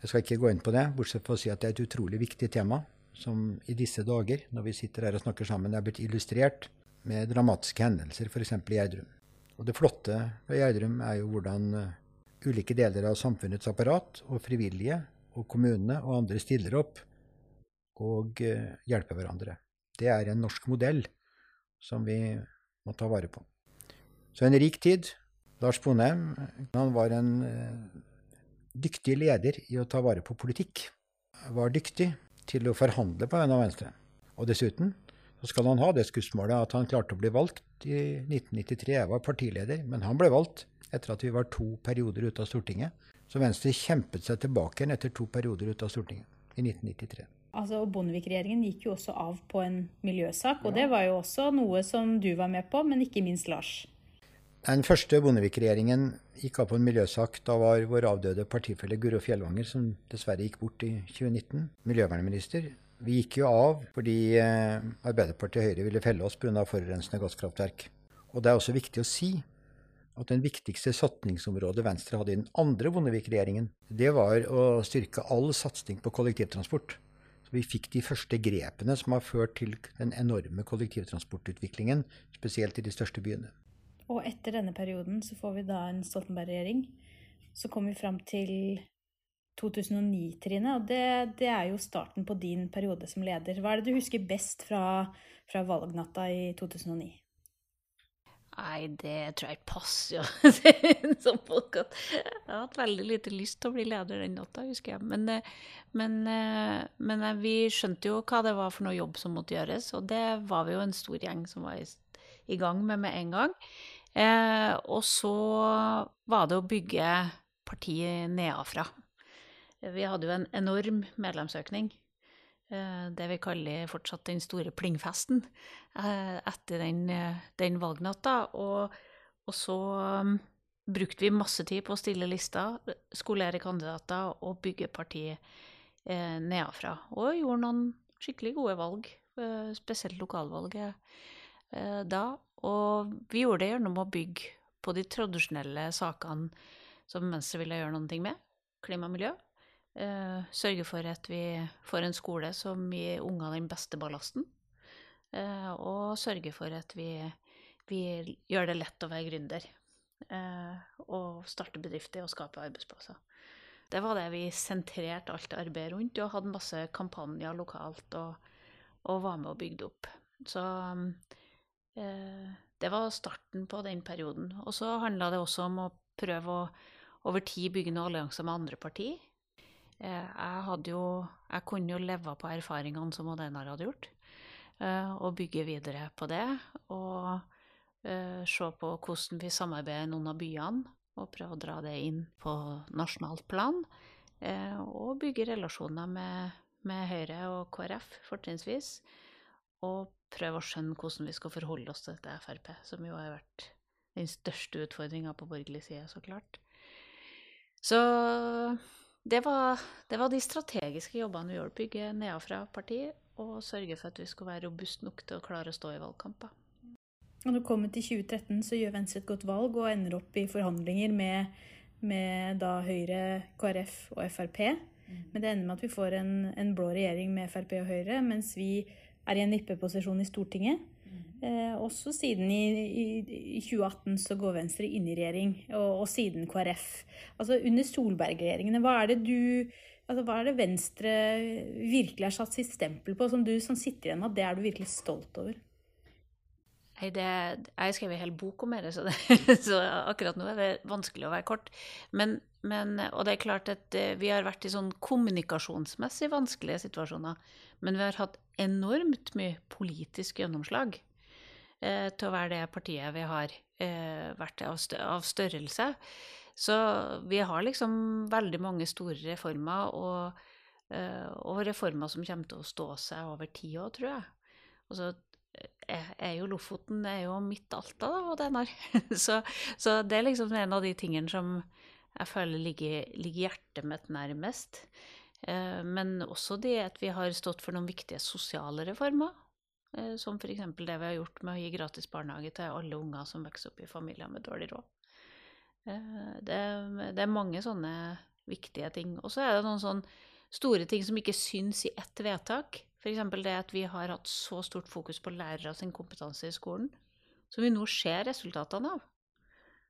Jeg skal ikke gå inn på det, bortsett fra å si at det er et utrolig viktig tema, som i disse dager, når vi sitter her og snakker sammen, er blitt illustrert med dramatiske hendelser, f.eks. i Gjerdrum. Og det flotte ved Gjerdrum er jo hvordan eh, ulike deler av samfunnets apparat og frivillige og kommunene og andre stiller opp og eh, hjelper hverandre. Det er en norsk modell som vi må ta vare på. Så en rik tid. Lars Bonheim han var en uh, dyktig leder i å ta vare på politikk. Var dyktig, til å forhandle på vegne av Venstre. Og dessuten så skal han ha det skussmålet at han klarte å bli valgt i 1993. Jeg var partileder, men han ble valgt etter at vi var to perioder ute av Stortinget. Så Venstre kjempet seg tilbake igjen etter to perioder ute av Stortinget i 1993. Altså, Bondevik-regjeringen gikk jo også av på en miljøsak, og ja. det var jo også noe som du var med på, men ikke minst Lars. Den første Bondevik-regjeringen gikk av på en miljøsak. Da var vår avdøde partifelle Guro Fjellvanger, som dessverre gikk bort i 2019, miljøvernminister. Vi gikk jo av fordi eh, Arbeiderpartiet og Høyre ville felle oss pga. forurensende gasskraftverk. Og det er også viktig å si at den viktigste satsingsområdet Venstre hadde i den andre Bondevik-regjeringen, det var å styrke all satsing på kollektivtransport. Så vi fikk de første grepene som har ført til den enorme kollektivtransportutviklingen, spesielt i de største byene. Og etter denne perioden så får vi da en Stoltenberg-regjering. Så kom vi fram til 2009, Trine, og det, det, er jo starten på din periode som leder. Hva er det du husker best fra, fra valgnatta i 2009? Nei, det tror jeg ikke passer å si som folk at jeg har hatt veldig lite lyst til å bli leder den natta, husker jeg. Men, eh, men, eh, men, eh, vi skjønte jo hva det var for noe jobb som måtte gjøres, og det var vi jo en stor gjeng som var i, i gang med med en gang. Eh, og så var det å bygge partiet nedenfra. Vi hadde jo en enorm medlemsøkning. Eh, det vi kaller fortsatt den store plingfesten eh, etter den, eh, den valgnatta. Og, og, så um, brukte vi masse tid på å stille lister, skolere kandidater og bygge partiet nedafra. nedenfra. Og gjorde noen skikkelig gode valg, eh, spesielt lokalvalget eh, da. Og vi gjorde det gjennom å bygge på de tradisjonelle sakene som Venstre ville gjøre noe med. Klima og miljø. Uh, sørge for at vi får en skole som gir unger den beste ballasten. Uh, og sørge for at vi, vi, gjør det lett å være gründer. Uh, og starte bedrifter og skape arbeidsplasser. Det var det vi sentrerte alt arbeidet rundt, og hadde masse kampanjer lokalt og, og var med og bygde opp. Så det var starten på den perioden. Og så handla det også om å prøve å over tid bygge noen allianser med andre partier. Eh, jeg hadde jo Jeg kunne jo leve på erfaringene som Odenar hadde gjort, eh, og bygge videre på det. Og eh, se på hvordan vi samarbeider i noen av byene, og prøve å dra det inn på nasjonalt plan. Og bygge relasjoner med, med Høyre og KrF, fortrinnsvis. Og prøve å skjønne hvordan vi skal forholde oss til dette Frp, som jo har vært den største utfordringa på borgerlig side, så klart. Så det var, det var, de strategiske jobbene vi gjorde. Bygge nedenfra partiet og sørge for at vi skulle være robust nok til å klare å stå i valgkamper. Når du kommer til 2013, så gjør Venstre et godt valg og ender opp i forhandlinger med, med da Høyre, KrF og Frp. Mm. Men det ender med at vi får en, en blå regjering med Frp og Høyre, mens vi er i en vippeposisjon i Stortinget. Eh, også siden i, i, i, 2018 så går Venstre inn i regjering, og, og siden KrF. Altså Under Solberg-regjeringene, hva altså, hva er det Venstre virkelig har satt sitt stempel på, som du som sitter igjen med, det er du virkelig stolt over? Nei, det, Jeg har skrevet en hel bok om det så, det, så akkurat nå er det vanskelig å være kort. Men, men, og det er klart at eh, vi har vært i sånn kommunikasjonsmessig vanskelige situasjoner. Men vi har hatt enormt mye politisk gjennomslag til å være det partiet vi har eh, vært av, størrelse. Så vi har liksom veldig mange store reformer, og, eh, og reformer som kommer til å stå seg over tid òg, tror jeg. Og så eh, er jo Lofoten er jo mitt Alta, da, og det har. så, så det er liksom en av de tingene som jeg føler ligger, ligger hjertet mitt nærmest. Eh, men også det at vi har stått for noen viktige sosiale reformer. Eh, som f.eks. det vi har gjort med å gi gratis barnehage til alle unger som vokser opp i familier med dårlig råd. Eh, det, det er mange sånne viktige ting. Og så er det noen sånne store ting som ikke syns i ett vedtak. F.eks. det at vi har hatt så stort fokus på lærere sin kompetanse i skolen, som vi nå ser resultatene av.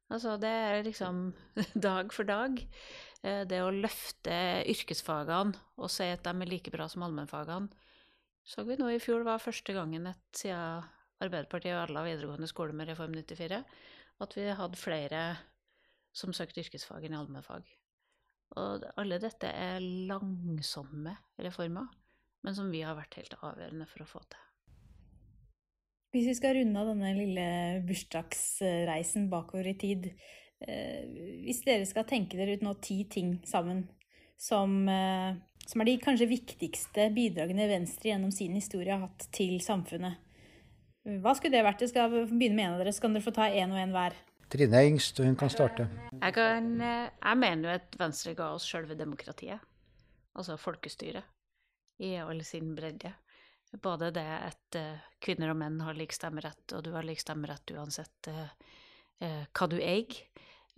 Altså, det er liksom dag for dag. Eh, det å løfte yrkesfagene og si at de er like bra som allmennfagene, så vi nå i fjor var første gangen et, siden Arbeiderpartiet alle videregående skole med Reform 94, at vi hadde flere som søkte yrkesfag enn allmennfag. Og alle dette er langsomme reformer. men som vi har vært helt avgjørende for å få til. Hvis vi skal runde av denne lille bursdagsreisen bakover i tid, eh, hvis dere skal tenke dere ut nå ti ting sammen som, eh, som er de kanskje viktigste bidragene Venstre gjennom sin historie har hatt til samfunnet, hva skulle det vært? Jeg skal begynne med en av dere, så kan dere få ta én og én hver. Trine er yngst, og hun kan starte. Jeg, kan, jeg mener jo at Venstre ga oss sjølve demokratiet, altså folkestyret, i all sin bredde. Både det at uh, kvinner og menn har lik stemmerett, og du har lik stemmerett uansett uh, hva du eier.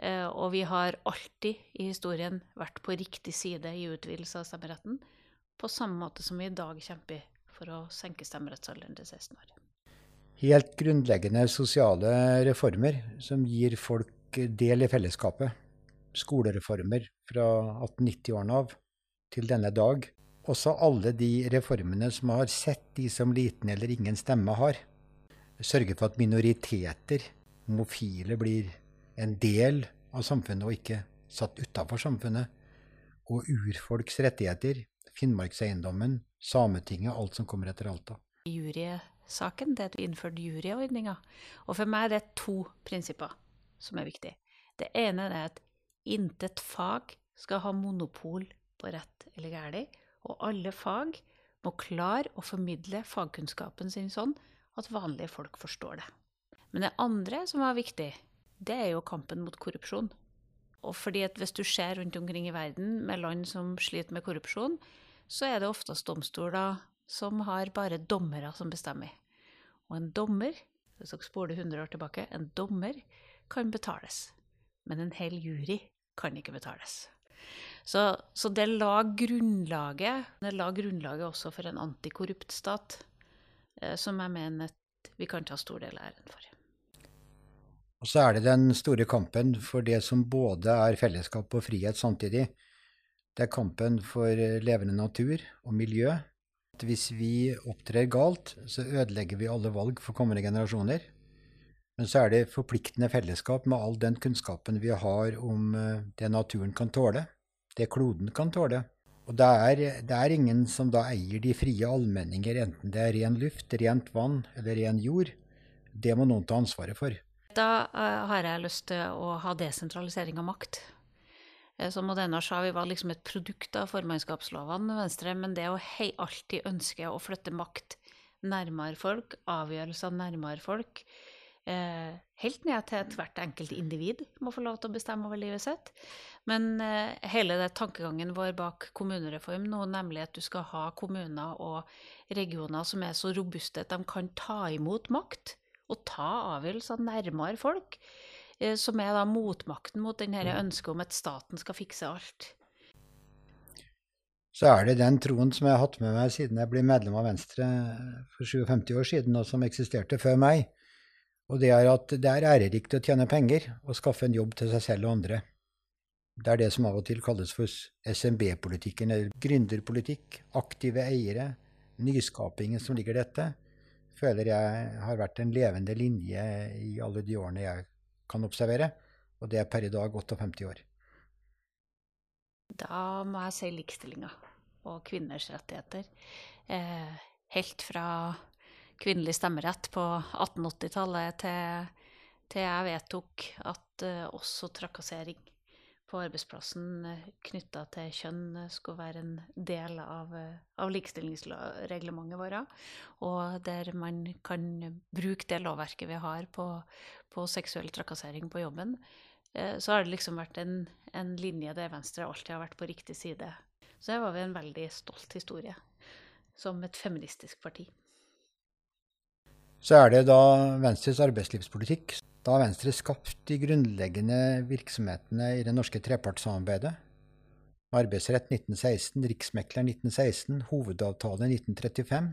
Og vi har alltid i historien vært på riktig side i utvidelse av stemmeretten, på samme måte som vi i dag kjemper for å senke stemmerettsalderen til 16 år. Helt grunnleggende sosiale reformer som gir folk del i fellesskapet. Skolereformer fra 1890-årene av til denne dag også alle de reformene som har sett de som liten eller ingen stemme har. Sørge for at minoriteter, homofile, blir en del av samfunnet og ikke satt utafor samfunnet. Og urfolks rettigheter, Finnmarkseiendommen, Sametinget, alt som kommer etter Alta. Jurysaken, det at vi innførte juryordninga. Og for meg er det to prinsipper som er viktige. Det ene er at intet fag skal ha monopol på rett eller galt, og alle fag må klare å formidle fagkunnskapen sin sånn at vanlige folk forstår det. Men det andre som var viktig, det er jo kampen mot korrupsjon. Og fordi at hvis du ser rundt omkring i verden med land som sliter med korrupsjon, så er det oftest domstoler som har bare dommere som bestemmer. Og en dommer, hvis dere spoler 100 år tilbake, en dommer kan betales. Men en hel jury kan ikke betales. Så, så, det la grunnlaget Det la grunnlaget også for en antikorrupt stat, eh, som jeg mener at vi kan ta stor del av æren for. Og så er det den store kampen for det som både er fellesskap og frihet samtidig. Det er kampen for levende natur og miljø. Hvis vi opptrer galt, så ødelegger vi alle valg for kommende generasjoner. Men så er det forpliktende fellesskap med all den kunnskapen vi har om eh, det naturen kan tåle det kloden kan tåle. Og det er, det er, ingen som da eier de frie allmenninger, enten det er ren luft, rent vann eller ren jord. Det må noen ta ansvaret for. Da uh, har jeg lyst til å ha desentralisering av makt. Eh, som Odena sa, vi var liksom et produkt av formannskapslovene Venstre, men det å hei, alltid ønske å flytte makt nærmere folk, avgjørelser nærmere folk, eh, helt ned til at hvert enkelt individ må få lov til å bestemme over livet sitt. Men eh, hele det tankegangen vår bak kommunereform nå, nemlig at du skal ha kommuner og regioner som er så robuste at de kan ta imot makt og ta avgjørelser nærmere folk, eh, som er da motmakten mot denne mm. ønsket om at staten skal fikse alt. Så er det den troen som jeg har hatt med meg siden jeg ble medlem av Venstre for 57 år siden, og som eksisterte før meg. Og det er at det er ærerikt å tjene penger og skaffe en jobb til seg selv og andre. Det er det som av og til kalles for SMB-politikken, eller gründerpolitikk. Aktive eiere, nyskapingen som ligger i dette, føler jeg har vært en levende linje i alle de årene jeg kan observere. Og det er per i dag 58 år. Da må jeg si likestillinga og kvinners rettigheter. Eh, helt fra kvinnelig stemmerett på 1880-tallet til, til, jeg vedtok at eh, også trakassering på arbeidsplassen eh, knytta til kjønn eh, skulle være en del av, eh, av likestillingsreglementet vårt. Og der man kan bruke det lovverket vi har på, på seksuell trakassering på jobben. Så har det liksom vært en, en linje der Venstre alltid har vært på riktig side. Så det var vi en veldig stolt historie som et feministisk parti. Så er det da Venstres arbeidslivspolitikk da Venstre skapt de grunnleggende virksomhetene i det norske trepartssamarbeidet. Arbeidsrett 1916, Riksmekler 1916, hovedavtale 1935.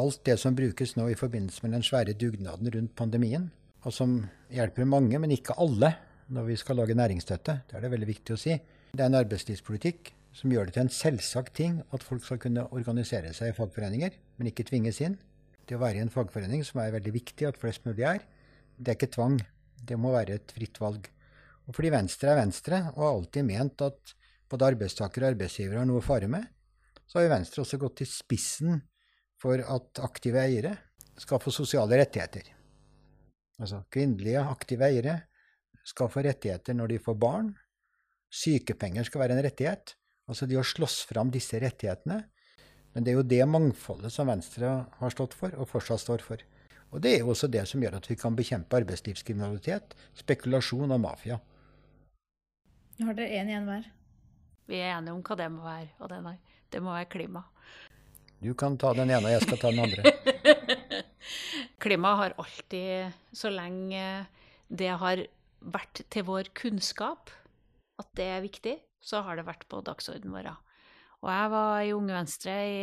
Alt det som brukes nå i forbindelse med den svære dugnaden rundt pandemien, og som hjelper mange, men ikke alle, når vi skal lage næringsstøtte. Det er det veldig viktig å si. Det er en arbeidslivspolitikk som gjør det til en selvsagt ting at folk skal kunne organisere seg i fagforeninger, men ikke tvinges inn. Det å være i en fagforening, som er veldig viktig at flest mulig er, det er ikke tvang. Det må være et fritt valg. Og fordi Venstre er Venstre, og har alltid ment at både arbeidstakere og arbeidsgivere har noe å fare med, så har jo Venstre også gått til spissen for at aktive eiere skal få sosiale rettigheter. Altså kvinnelige aktive eiere skal få rettigheter når de får barn. Sykepenger skal være en rettighet. Altså de har slåss fram disse rettighetene. Men det er jo det mangfoldet som Venstre har stått for, og fortsatt står for. Og det er jo også det som gjør at vi kan bekjempe arbeidslivskriminalitet, spekulasjon og mafia. Nå har dere én igjen hver. Vi er enige om hva det må være, og det, nei, det må være klima. Du kan ta den ene, og jeg skal ta den andre. klima har alltid, så lenge det har vært til vår kunnskap at det er viktig, så har det vært på dagsordenen vår. Og jeg var i Unge Venstre i,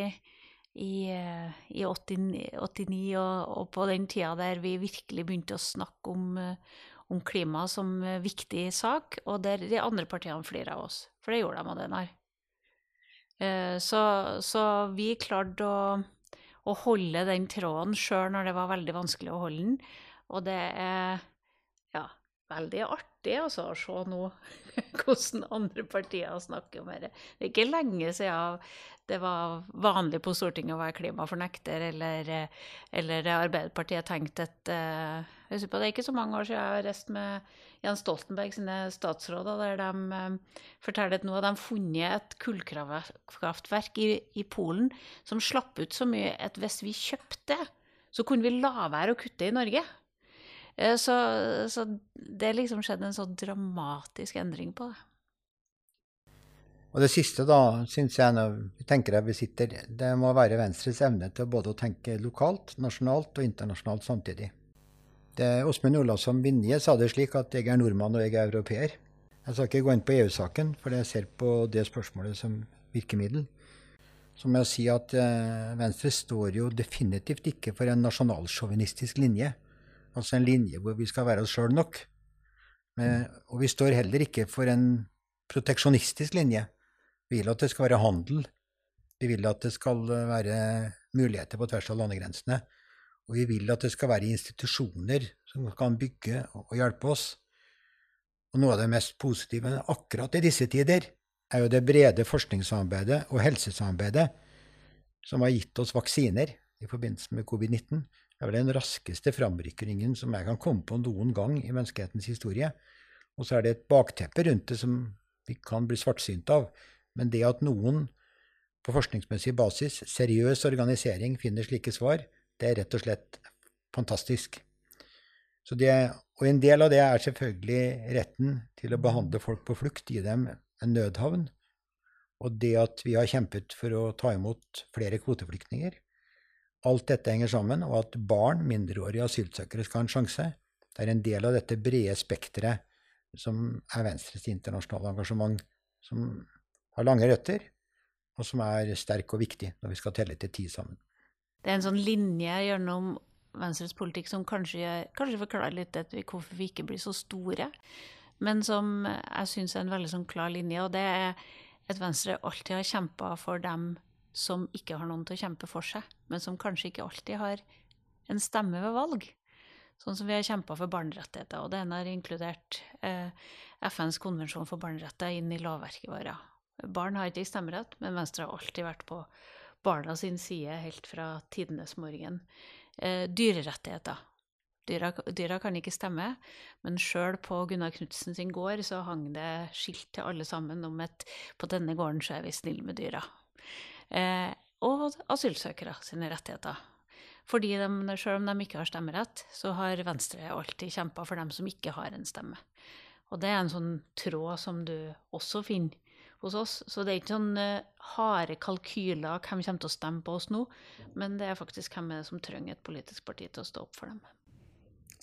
i, i 89, 89 og, og, på den tida der vi virkelig begynte å snakke om, om klima som viktig sak, og der de andre partiene flirte av oss. For det gjorde de av den her. Eh, så, så vi klarte å, å holde den tråden sjøl når det var veldig vanskelig å holde den. Og det er veldig artig altså, å se nå hvordan andre partier snakker om dette. Det er ikke lenge siden det var vanlig på Stortinget å være klimafornekter, eller, eller Arbeiderpartiet tenkte at på Det er ikke så mange år siden jeg har reist med Jens Stoltenberg sine statsråder, der de um, forteller at nå har de funnet et kullkraftverk i, i Polen som slapp ut så mye at hvis vi kjøpte det, så kunne vi la være å kutte i Norge. Eh, så, så det liksom skjedde en sånn dramatisk endring på det. Og det siste, da, syns jeg når vi tenker at vi sitter, det må være Venstres evne til både å tenke lokalt, nasjonalt og internasjonalt samtidig. Åsmund Olavsson Vinje sa det slik at jeg er nordmann og jeg er europeer. Jeg skal ikke gå inn på EU-saken, for jeg ser på det spørsmålet som virkemiddel. Så må jeg si at eh, Venstre står jo definitivt ikke for en nasjonalsjåvinistisk linje. Altså en linje hvor vi skal være oss sjøl nok. Men, og vi står heller ikke for en proteksjonistisk linje. Vi vil at det skal være handel. Vi vil at det skal være muligheter på tvers av landegrensene. Og vi vil at det skal være institusjoner som kan bygge og hjelpe oss. Og noe av det mest positive akkurat i disse tider er jo det brede forskningssamarbeidet og helsesamarbeidet som har gitt oss vaksiner i forbindelse med covid-19, det er vel den raskeste framrykkingen som jeg kan komme på noen gang i menneskehetens historie. Og så er det et bakteppe rundt det som vi kan bli svartsynt av. Men det at noen på forskningsmessig basis, seriøs organisering, finner slike svar, det er rett og slett fantastisk. Det, og en del av det er selvfølgelig retten til å behandle folk på flukt, gi dem en nødhavn. Og det at vi har kjempet for å ta imot flere kvoteflyktninger, alt dette henger sammen, og at barn, mindreårige asylsøkere, skal ha en sjanse. Det er en del av dette brede spekteret som er Venstres internasjonale engasjement, som har lange røtter, og som er sterk og viktig når vi skal telle til ti sammen. Det er en sånn linje gjennom Venstres politikk som kanskje, kanskje forklarer litt hvorfor vi ikke blir så store, men som jeg syns er en veldig sånn klar linje, og det er at Venstre alltid har kjempa for dem som ikke har noen til å kjempe for seg, men som kanskje ikke alltid har en stemme ved valg. Sånn som vi har kjempa for barnerettigheter, og den har inkludert eh, FNs konvensjon for barneretter inn i lovverket vårt. Barn har ikke stemmerett, men Venstre har alltid vært på barna sin side helt fra tidenes morgen. Eh, dyrerettigheter. Dyra, dyra, kan ikke stemme, men sjøl på Gunnar Knutsen sin gård så hang det skilt til alle sammen om at på denne gården så er vi snille med dyra eh, og asylsøkere sine rettigheter. Fordi de, selv om de ikke har stemmerett, så har Venstre alltid kjempa for dem som ikke har en stemme. Og det er en sånn tråd som du også finner hos oss. Så det er ikke sånn uh, harde kalkyler hvem kommer til å stemme på oss nå, men det er faktisk hvem som trenger et politisk parti til å stå opp for dem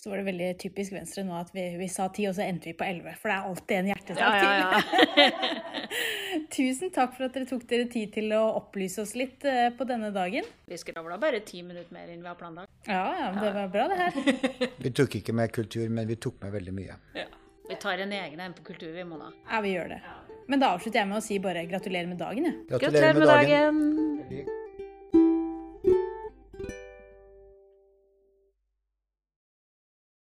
så var det veldig typisk Venstre nå at vi, vi sa ti, og så endte vi på elleve. For det er alltid en hjertesak ja, ja, ja. Tusen takk for at dere tok dere tid til å opplyse oss litt uh, på denne dagen. Vi skravla bare ti minutter mer enn vi har planlagt. Ja, ja, det var bra, det her. vi tok ikke med kultur, men vi tok med veldig mye. Ja. Vi tar en egen en på kultur, vi, Mona. Ja, vi gjør det. Men da avslutter jeg med å si bare gratulerer med dagen, jeg. Gratulerer, gratulerer med dagen. dagen.